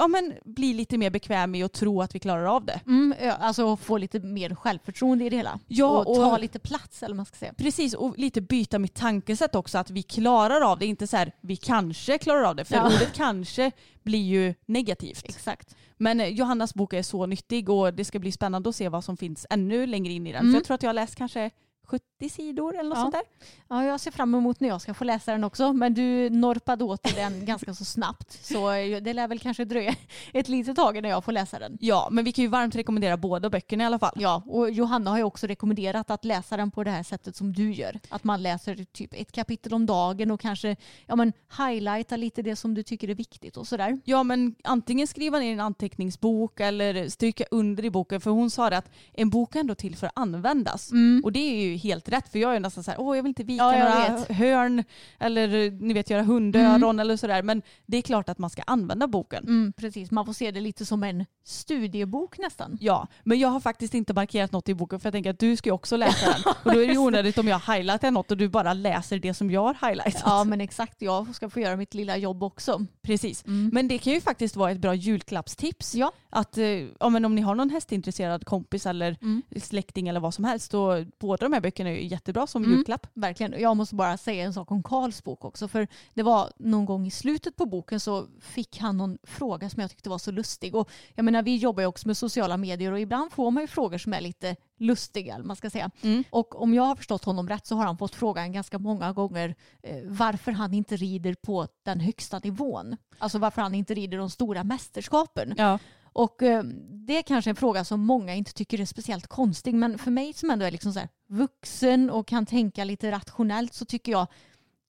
ja, men bli lite mer bekväm i att tro att vi klarar av det. Mm, alltså få lite mer självförtroende i det hela. Ja, och, ta och- lite plats eller man ska säga. Precis, och lite byta mitt tankesätt också att vi klarar av det, inte så här vi kanske klarar av det, för Ja. ordet kanske blir ju negativt. Exakt. Men eh, Johannas bok är så nyttig och det ska bli spännande att se vad som finns ännu längre in i den. Mm. För jag tror att jag har läst kanske 70 sidor eller något Ja. sånt där. Ja, jag ser fram emot när jag ska få läsa den också. Men du norpade åt den ganska så snabbt. Så det lär väl kanske dröja ett litet tag innan jag får läsa den. Ja, men vi kan ju varmt rekommendera båda böckerna i alla fall. Ja, och Johanna har ju också rekommenderat att läsa den på det här sättet som du gör. Att man läser typ ett kapitel om dagen och kanske ja, men highlighta lite det som du tycker är viktigt och sådär. Ja, men antingen skriva ner en anteckningsbok eller stryka under i boken. För hon sa det att en bok är ändå till för att användas. Och det är ju helt rätt för jag är nästan så här, åh jag vill inte vika Ja, några vet. hörn eller ni vet göra hundöron eller sådär. Men det är klart att man ska använda boken. Mm, precis, man får se det lite som en studiebok nästan. Ja, men jag har faktiskt inte markerat något i boken för jag tänker att du ska ju också läsa den. Och då är det ju onödigt om jag highlightar något och du bara läser det som jag har highlightat. Ja men exakt, jag ska få göra mitt lilla jobb också. Precis. Mm. Men det kan ju faktiskt vara ett bra julklappstips. Ja. Att, eh, ja, men om ni har någon hästintresserad kompis eller Mm. släkting eller vad som helst, då båda de här böckerna är ju jättebra som Mm. julklapp. Verkligen. Jag måste bara säga en sak om Karls bok också. För det var någon gång i slutet på boken så fick han någon fråga som jag tyckte var så lustig. Och jag menar vi jobbar ju också med sociala medier och ibland får man ju frågor som är lite lustiga. Man ska säga. Mm. Och om jag har förstått honom rätt så har han fått frågan ganska många gånger eh, varför han inte rider på den högsta nivån. Alltså varför han inte rider de stora mästerskapen. Ja. Och eh, det är kanske en fråga som många inte tycker är speciellt konstig men för mig som ändå är liksom så här vuxen och kan tänka lite rationellt så tycker jag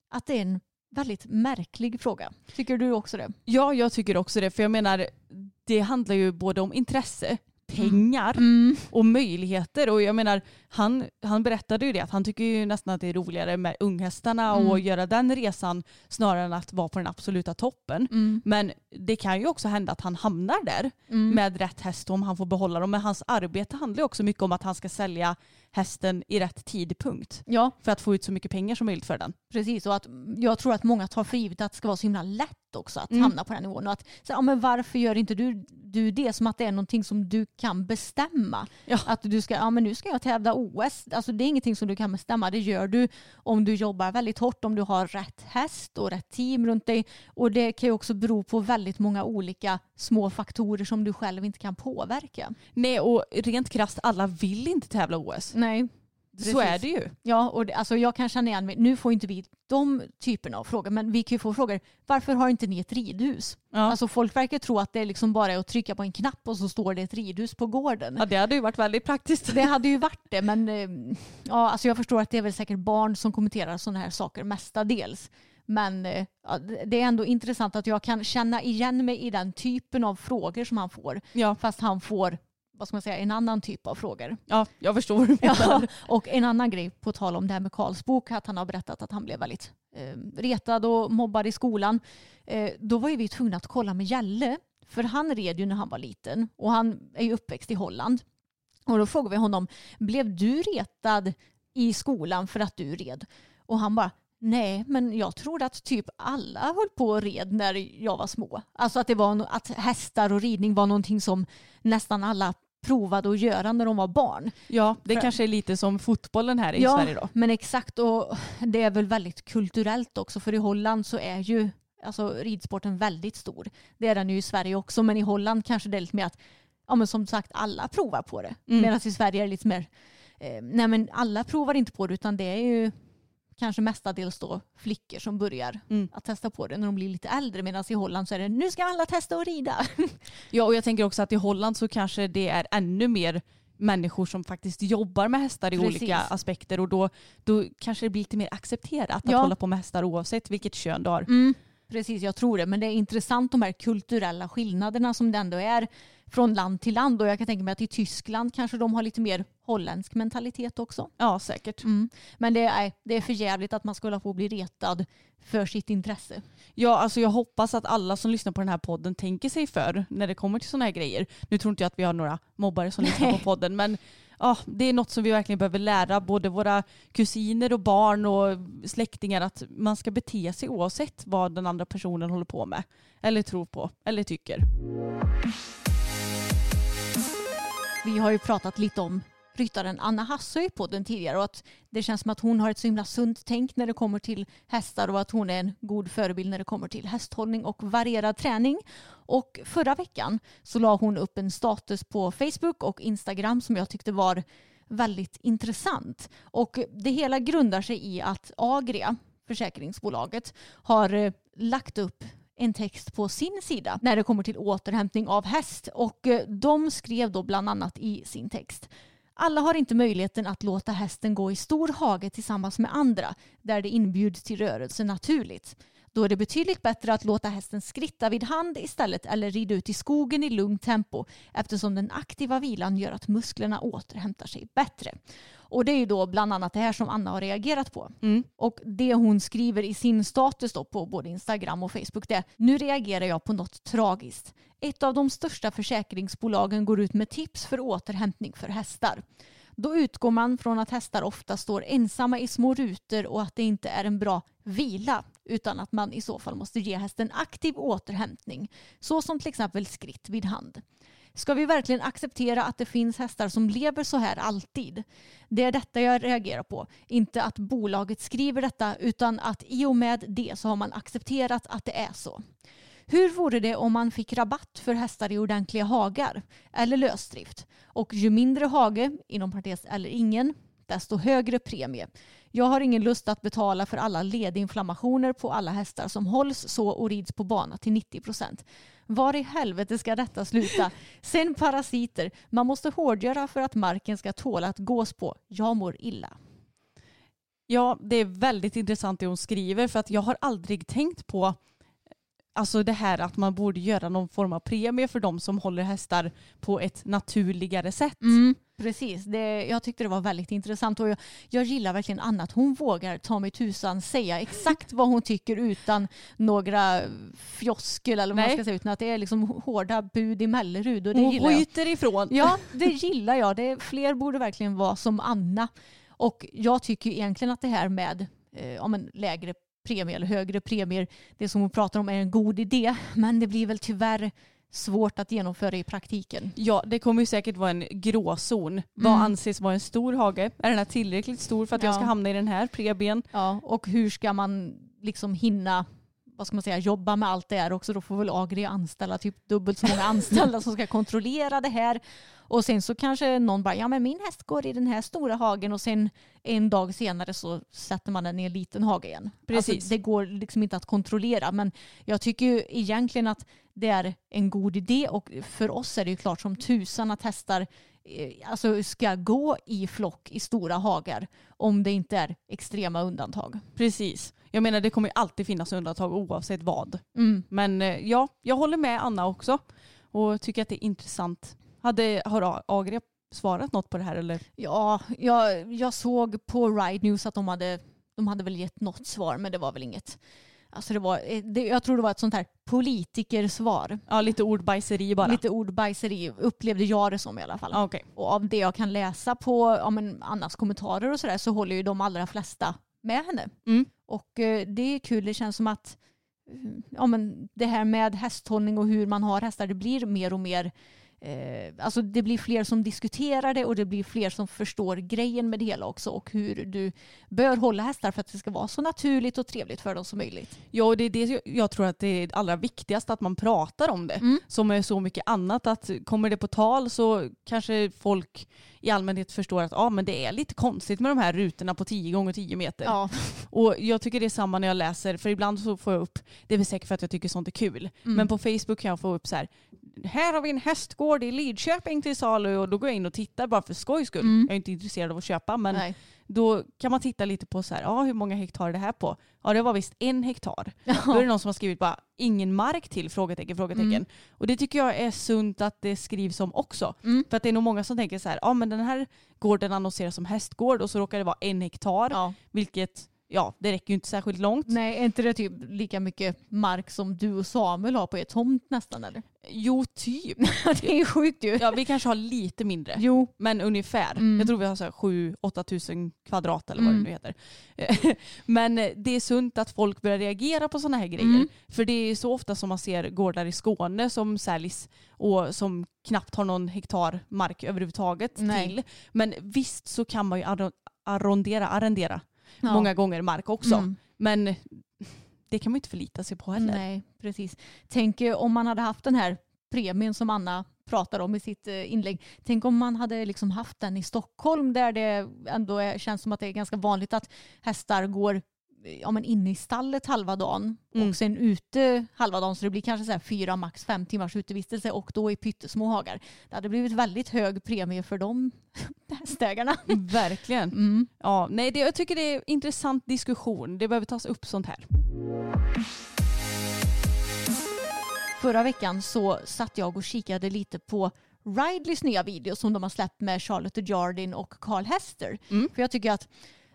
att det är en väldigt märklig fråga. Tycker du också det? ja, jag tycker också det. För jag menar, det handlar ju både om intresse, pengar Mm. och möjligheter. Och jag menar, han, han berättade ju det att han tycker ju nästan att det är roligare med unghästarna och Mm. göra den resan snarare än att vara på den absoluta toppen. Mm. Men det kan ju också hända att han hamnar där Mm. med rätt häst om han får behålla dem. Men hans arbete handlar ju också mycket om att han ska sälja hästen i rätt tidpunkt Ja, för att få ut så mycket pengar som möjligt för den. precis. Och att jag tror att många tar för givet att det ska vara så himla lätt också att Mm. hamna på den nivån. Och att, så, ja, men varför gör inte du, du det som att det är någonting som du kan bestämma? Ja. Att du ska, ja men nu ska jag tävla OS. Alltså det är ingenting som du kan bestämma. Det gör du om du jobbar väldigt hårt, om du har rätt häst och rätt team runt dig. Och det kan ju också bero på väldigt många olika små faktorer som du själv inte kan påverka. Nej, och rent krasst, alla vill inte tävla OS. Nej. Så är det ju. Ja, och det, alltså jag kan känna igen mig. Nu får inte vi de typerna av frågor, men vi kan ju få frågor. Varför har inte ni ett ridhus? Ja. Alltså folk verkar tro att det liksom bara är att trycka på en knapp och så står det ett ridhus på gården. ja, det hade ju varit väldigt praktiskt. Det hade ju varit det, men eh, ja, alltså jag förstår att det är väl säkert barn som kommenterar sådana här saker mestadels. Men eh, ja, det är ändå intressant att jag kan känna igen mig i den typen av frågor som han får. Ja, Fast han får, vad ska man säga, en annan typ av frågor. ja jag förstår Ja, och en annan grej på tal om det här med Karls bok, att han har berättat att han blev väldigt eh, retad och mobbad i skolan. Eh, då var ju vi tvungna att kolla med Jalle, för han red ju när han var liten och han är ju uppväxt i Holland. Och då frågade vi honom, blev du retad i skolan för att du red? Och han bara, nej, men jag trodde att typ alla höll på och red när jag var små. Alltså att det var att hästar och ridning var någonting som nästan alla provade att göra när de var barn. Ja, det För- kanske är lite som fotbollen här i ja, Sverige då. men exakt och det är väl väldigt kulturellt också för i Holland så är ju alltså, ridsporten väldigt stor. Det är den ju i Sverige också men i Holland kanske det är lite mer att ja, men som sagt alla provar på det. Mm. Medan i Sverige är det lite mer eh, nej men alla provar inte på det utan det är ju kanske mestadels då flickor som börjar Mm. att testa på det när de blir lite äldre medan i Holland så är det nu ska alla testa att rida. Ja, och jag tänker också att i Holland så kanske det är ännu mer människor som faktiskt jobbar med hästar i Precis. olika aspekter och då, då kanske det blir lite mer accepterat att Ja. hålla på med hästar oavsett vilket kön du har. Mm, precis, jag tror det. Men det är intressant de här kulturella skillnaderna som det ändå är från land till land. Och jag kan tänka mig att i Tyskland kanske de har lite mer holländsk mentalitet också. Ja, säkert. Mm. Men det är, det är för jävligt att man på att bli retad för sitt intresse. Ja, alltså jag hoppas att alla som lyssnar på den här podden tänker sig för när det kommer till sådana här grejer. Nu tror inte jag att vi har några mobbare som lyssnar på podden, men ja, det är något som vi verkligen behöver lära både våra kusiner och barn och släktingar att man ska bete sig oavsett vad den andra personen håller på med eller tror på eller tycker. Vi har ju pratat lite om ryttaren Anna Hassö i podden tidigare och att det känns som att hon har ett så himla sunt tänk när det kommer till hästar och att hon är en god förebild när det kommer till hästhållning och varierad träning. Och förra veckan så la hon upp en status på Facebook och Instagram som jag tyckte var väldigt intressant. Och det hela grundar sig i att Agria, försäkringsbolaget, har eh, lagt upp en text på sin sida när det kommer till återhämtning av häst. Och eh, de skrev då bland annat i sin text alla har inte möjligheten att låta hästen gå i stor hage tillsammans med andra där det inbjuds till rörelse naturligt. Då är det betydligt bättre att låta hästen skritta vid hand istället eller rida ut i skogen i lugnt tempo eftersom den aktiva vilan gör att musklerna återhämtar sig bättre. Och det är ju då bland annat det här som Anna har reagerat på. Mm. Och det hon skriver i sin status då på både Instagram och Facebook det är Nu reagerar jag på något tragiskt. Ett av de största försäkringsbolagen går ut med tips för återhämtning för hästar. Då utgår man från att hästar ofta står ensamma i små rutor och att det inte är en bra vila utan att man i så fall måste ge hästen aktiv återhämtning så som till exempel skritt vid hand. Ska vi verkligen acceptera att det finns hästar som lever så här alltid? Det är detta jag reagerar på. Inte att bolaget skriver detta utan att i och med det så har man accepterat att det är så. Hur vore det om man fick rabatt för hästar i ordentliga hagar eller lösdrift? Och ju mindre hage, inom parentes eller ingen, desto högre premie. Jag har ingen lust att betala för alla ledinflammationer på alla hästar som hålls så och rids på bana till 90 procent. Var i helvete ska detta sluta? Sen parasiter. Man måste hårdgöra för att marken ska tåla att gås på. Jag mår illa. Ja, det är väldigt intressant det hon skriver för att jag har aldrig tänkt på alltså det här att man borde göra någon form av premie för de som håller hästar på ett naturligare sätt. Precis, det, jag tyckte det var väldigt intressant och jag, jag gillar verkligen Anna att hon vågar ta mig tusan säga exakt vad hon tycker utan några fjoskel eller vad man Nej. ska säga utan att det är liksom hårda bud i Mellerud och det Hon gillar jag. ifrån. Ja, det gillar jag. Det, fler borde verkligen vara som Anna. Och jag tycker egentligen att det här med eh, ja, men lägre premie eller högre premier, det som hon pratar om är en god idé. Men det blir väl tyvärr svårt att genomföra i praktiken. Ja, det kommer ju säkert vara en gråzon. Vad Mm. anses vara en stor hage? Är den här tillräckligt stor för att jag Ja. ska hamna i den här premien? Ja, och hur ska man liksom hinna vad ska man säga, jobba med allt det här också. Då får väl Agri anställa typ dubbelt så många anställda som ska kontrollera det här. Och sen så kanske någon bara, ja men min häst går i den här stora hagen och sen en dag senare så sätter man den i en liten hage igen. Precis. Alltså, det går liksom inte att kontrollera men jag tycker ju egentligen att det är en god idé och för oss är det ju klart som tusan att hästar eh, alltså ska gå i flock i stora hagar om det inte är extrema undantag. Precis. Jag menar det kommer ju alltid finnas undantag oavsett vad. Mm. Men eh, ja, jag håller med Anna också och tycker att det är intressant. Hade, har Agri svarat något på det här eller? Ja, jag, jag såg på Ride News att de hade, de hade väl gett något svar men det var väl inget. Alltså det var, eh, det, jag tror det var ett sånt här politikersvar. Ja, lite ordbajseri bara. Lite ordbajseri upplevde jag det som i alla fall. Ja, okej. Och av det jag kan läsa på ja, men Annas kommentarer och sådär så håller ju de allra flesta med henne. Mm. Och eh, det är kul, det känns som att eh, ja, men det här med hästhållning och hur man har hästar, det blir mer och mer Eh, alltså det blir fler som diskuterar det och det blir fler som förstår grejen med det hela också och hur du bör hålla hästar för att det ska vara så naturligt och trevligt för dem som möjligt. Ja, och det är det jag tror att det är allra viktigast att man pratar om det. Mm. Som är så mycket annat. Att kommer det på tal så kanske folk i allmänhet förstår att ah, men det är lite konstigt med de här rutorna på 10 gånger 10 meter. Ja. Och jag tycker det är samma när jag läser, för ibland så får jag upp, det är väl säkert för att jag tycker sånt är kul, Mm. men på Facebook kan jag få upp så här, här har vi en hästgård i Lidköping till salu och då går jag in och tittar bara för skojs skull. Mm. Jag är inte intresserad av att köpa men Nej. då kan man titta lite på så här, ja hur många hektar är det här på? Ja det var visst en hektar. Då är det någon som har skrivit bara ingen mark till? Frågetecken, frågetecken. Mm. Och det tycker jag är sunt att det skrivs om också. Mm. För att det är nog många som tänker så här, ja men den här gården annonseras som hästgård och så råkar det vara en hektar. Ja. Vilket, ja det räcker ju inte särskilt långt. Nej, är inte det typ lika mycket mark som du och Samuel har på er tomt nästan eller? Jo typ. det är ju sjukt ju. Ja vi kanske har lite mindre. Jo. Men ungefär. Mm. Jag tror vi har så här 7-8 tusen kvadrat eller vad Mm. det nu heter. Men eh, det är sunt att folk börjar reagera på sådana här grejer. Mm. För det är så ofta som man ser gårdar i Skåne som säljs och som knappt har någon hektar mark överhuvudtaget Nej. till. Men visst så kan man ju arro- arrondera, arrendera Ja. många gånger mark också. Mm. Men det kan man inte förlita sig på heller. Nej, precis. Tänk eh, om man hade haft den här premien som Anna pratar om i sitt eh, inlägg. Tänk om man hade liksom haft den i Stockholm där det ändå är, känns som att det är ganska vanligt att hästar går ja, men inne i stallet halva dagen Mm. och sen ute halva dagen så det blir kanske så fyra, max fem timmars utevistelse och då i pyttesmå hagar. Det hade blivit väldigt hög premie för de hästägarna. Verkligen. Mm. Ja, nej, det, jag tycker det är en intressant diskussion. Det behöver tas upp sånt här. Förra veckan så satt jag och kikade lite på Ridleys nya video som de har släppt med Charlotte Jardin och Carl Hester. Mm. För jag tycker att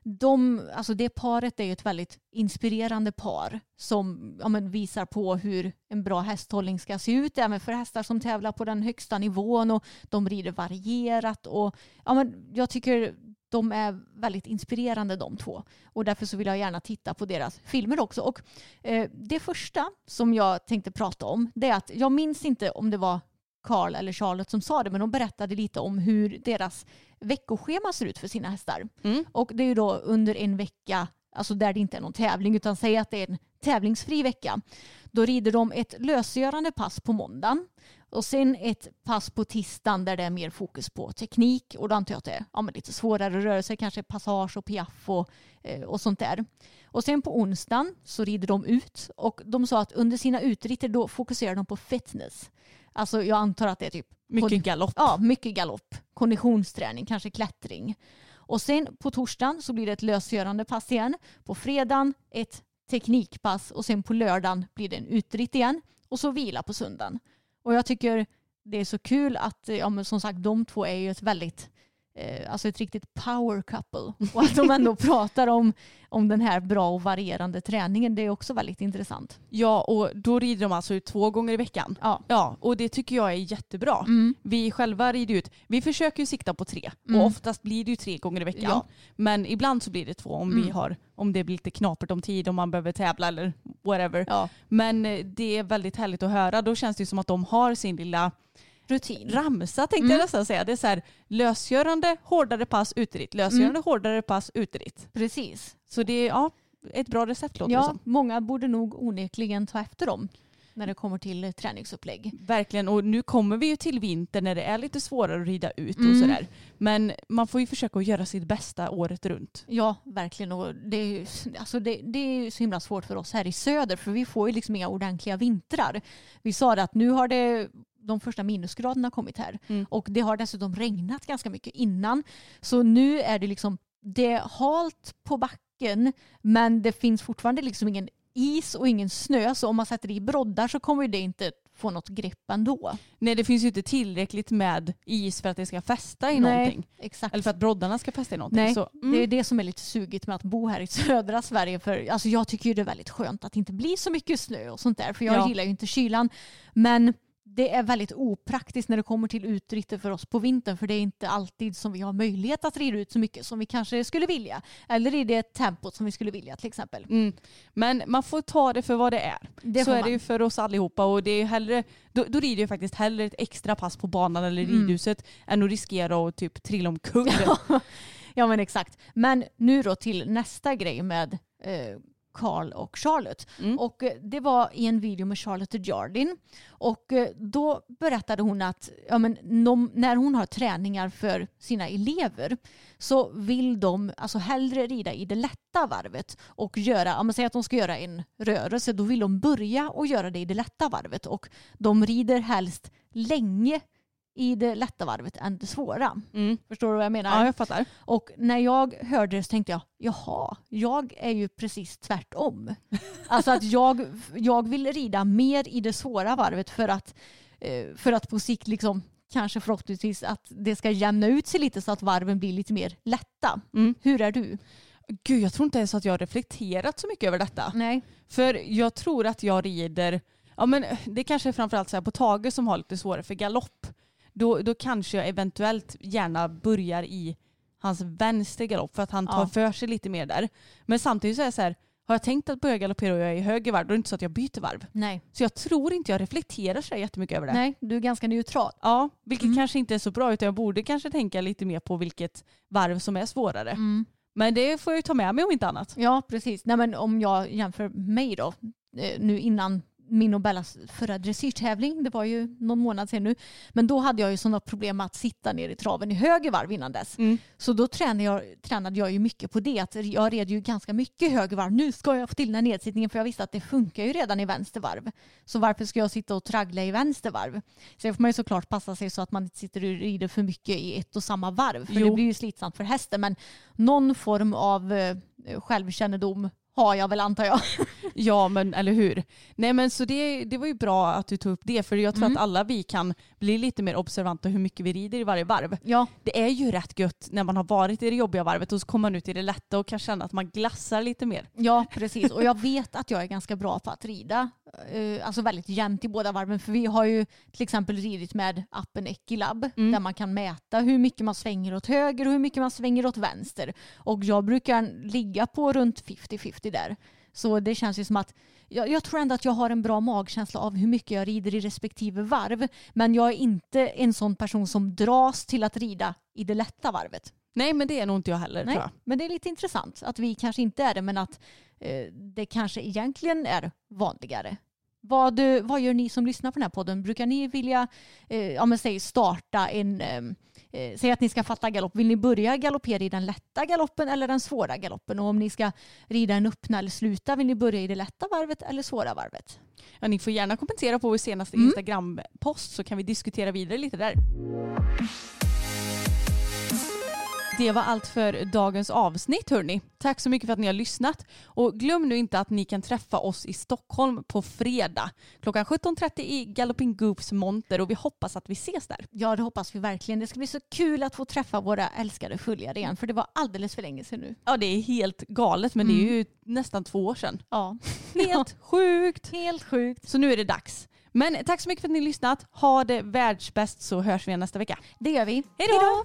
de, alltså det paret är ju ett väldigt inspirerande par som ja, men visar på hur en bra hästhållning ska se ut även för hästar som tävlar på den högsta nivån och de rider varierat och ja, men jag tycker de är väldigt inspirerande de två och därför så vill jag gärna titta på deras filmer också. Och eh, det första som jag tänkte prata om det är att jag minns inte om det var Carl eller Charlotte som sa det men de berättade lite om hur deras veckoschema ser ut för sina hästar. Mm. Och det är ju då under en vecka, alltså där det inte är någon tävling utan säg att det är en tävlingsfri vecka. Då rider de ett lösgörande pass på måndagen och sen ett pass på tisdagen där det är mer fokus på teknik och då antar jag att det är ja, lite svårare rörelser, kanske passage och piaff och, eh, och sånt där. Och sen på onsdagen så rider de ut och de sa att under sina utritter då fokuserar de på fitness. Alltså jag antar att det är typ Mycket galopp. Ja, mycket galopp, konditionsträning, kanske klättring. Och sen på torsdagen så blir det ett lösgörande pass igen. På fredagen ett teknikpass och sen på lördagen blir det en utritt igen och så vila på söndagen. Och jag tycker det är så kul att, ja men som sagt de två är ju ett väldigt, eh, alltså ett riktigt power couple. Och att de ändå pratar om, om den här bra och varierande träningen, det är också väldigt intressant. Ja, och då rider de alltså ut två gånger i veckan. Ja. Ja, och det tycker jag är jättebra. Mm. Vi själva rider ut, vi försöker ju sikta på tre Mm. och oftast blir det ju tre gånger i veckan. Ja. Men ibland så blir det två om, vi Mm. har, om det blir lite knapert om tid, om man behöver tävla eller whatever. Ja. Men eh, det är väldigt härligt att höra. Då känns det som att de har sin lilla Rutin. ramsa tänkte Mm. jag nästan säga. Det är så här lösgörande, hårdare pass, uteritt. Lösgörande, Mm. hårdare pass, uteritt. Precis. Så det är, ja, ett bra recept låter det Ja, som. många borde nog onekligen ta efter dem när det kommer till träningsupplägg. Verkligen, och nu kommer vi ju till vinter när det är lite svårare att rida ut och Mm. sådär. Men man får ju försöka att göra sitt bästa året runt. Ja, verkligen. Och det, är ju- alltså det, det är ju så himla svårt för oss här i söder för vi får ju liksom inga ordentliga vintrar. Vi sa det att nu har det de första minusgraderna kommit här Mm. och det har dessutom regnat ganska mycket innan. Så nu är det liksom, det är halt på backen men det finns fortfarande liksom ingen is och ingen snö så om man sätter i broddar så kommer det inte få något grepp ändå. Nej det finns ju inte tillräckligt med is för att det ska fästa i Nej, någonting. Exakt. Eller för att broddarna ska fästa i någonting. Nej, Så, mm. Det är det som är lite sugigt med att bo här i södra Sverige. För, alltså, jag tycker ju det är väldigt skönt att det inte blir så mycket snö och sånt där. För jag Ja. gillar ju inte kylan. Men det är väldigt opraktiskt när det kommer till utritter för oss på vintern. För det är inte alltid som vi har möjlighet att rida ut så mycket som vi kanske skulle vilja. Eller i det tempot som vi skulle vilja till exempel. Mm. Men man får ta det för vad det är. Det så är det ju för oss allihopa och det är hellre, då, då rider jag faktiskt hellre ett extra pass på banan eller Mm. ridhuset än att riskera att typ trilla omkull. Ja men exakt. Men nu då till nästa grej med eh, Carl och Charlotte. Mm. Och eh, det var i en video med Charlotte Jardin. Och eh, då berättade hon att ja, men, de, när hon har träningar för sina elever så vill de alltså hellre rida i det lätta varvet och göra, om man säger att de ska göra en rörelse, då vill de börja och göra det i det lätta varvet. Och de rider helst länge i det lätta varvet än det svåra. Mm. Förstår du vad jag menar? Ja, jag fattar. Och när jag hörde det så tänkte jag, jaha, jag är ju precis tvärtom. alltså att jag, jag vill rida mer i det svåra varvet för att, eh, för att på sikt liksom kanske förhoppningsvis att det ska jämna ut sig lite så att varven blir lite mer lätta. Mm. Hur är du? Gud, jag tror inte ens att jag har reflekterat så mycket över detta. Nej. För jag tror att jag rider, ja men det kanske är framförallt så här på Tage som har lite svårare för galopp. Då, då kanske jag eventuellt gärna börjar i hans vänster galopp för att han tar Ja. för sig lite mer där. Men samtidigt så är jag så här, har jag tänkt att börja galoppera och jag är i höger varv, då är det inte så att jag byter varv. Nej. Så jag tror inte jag reflekterar så jättemycket över det. Nej, du är ganska neutral. Ja, vilket Mm. kanske inte är så bra utan jag borde kanske tänka lite mer på vilket varv som är svårare. Mm. Men det får jag ju ta med mig om inte annat. Ja, precis. Nej, men om jag jämför mig då, eh, nu innan min och Bellas förra dressyrtävling, det var ju någon månad sedan nu, men då hade jag ju sådana problem med att sitta ner i traven i höger varv innan dess. Mm. Så då tränade jag, tränade jag ju mycket på det, att jag red ju ganska mycket höger varv. Nu ska jag få till den här nedsittningen för jag visste att det funkar ju redan i vänster varv. Så varför ska jag sitta och traggla i vänster varv? Sen får man ju såklart passa sig så att man inte sitter och rider för mycket i ett och samma varv, för Jo. det blir ju slitsamt för hästen. Men någon form av eh, självkännedom har jag väl antar jag. Ja men eller hur. Nej men så det, det var ju bra att du tog upp det för jag tror Mm. att alla vi kan bli lite mer observanta hur mycket vi rider i varje varv. Ja, Det är ju rätt gött när man har varit i det jobbiga varvet och så kommer man ut i det lätta och kan känna att man glassar lite mer. ja precis. Och jag vet att jag är ganska bra på att rida. eh, Alltså väldigt jämnt i båda varven. För vi har ju till exempel ridit med appen Equilab Mm. där man kan mäta hur mycket man svänger åt höger och hur mycket man svänger åt vänster. Och jag brukar ligga på runt 50-50 där. Så det känns ju som att jag, jag tror ändå att jag har en bra magkänsla av hur mycket jag rider i respektive varv. Men jag är inte en sån person som dras till att rida i det lätta varvet. Nej men det är nog inte jag heller Nej, tror jag. men det är lite intressant att vi kanske inte är det men att eh, det kanske egentligen är vanligare. Vad, vad gör ni som lyssnar på den här podden? Brukar ni vilja eh, ja, men säg starta en, eh, eh, säg att ni ska fatta galopp. Vill ni börja galoppera i den lätta galoppen eller den svåra galoppen? Och om ni ska rida en öppna eller sluta, vill ni börja i det lätta varvet eller svåra varvet? Ja, ni får gärna kommentera på vår senaste Mm. Instagram-post så kan vi diskutera vidare lite där. Det var allt för dagens avsnitt hörni. Tack så mycket för att ni har lyssnat. Och glöm nu inte att ni kan träffa oss i Stockholm på fredag klockan 17.30 i Galloping Goops monter och vi hoppas att vi ses där. Ja, det hoppas vi verkligen. Det ska bli så kul att få träffa våra älskade följare igen, för det var alldeles för länge sedan nu. Ja det är helt galet men det är ju nästan två år sedan. Ja, Helt sjukt. helt sjukt. Så nu är det dags. Men tack så mycket för att ni har lyssnat. Ha det världsbäst så hörs vi nästa vecka. Det gör vi. Hej då!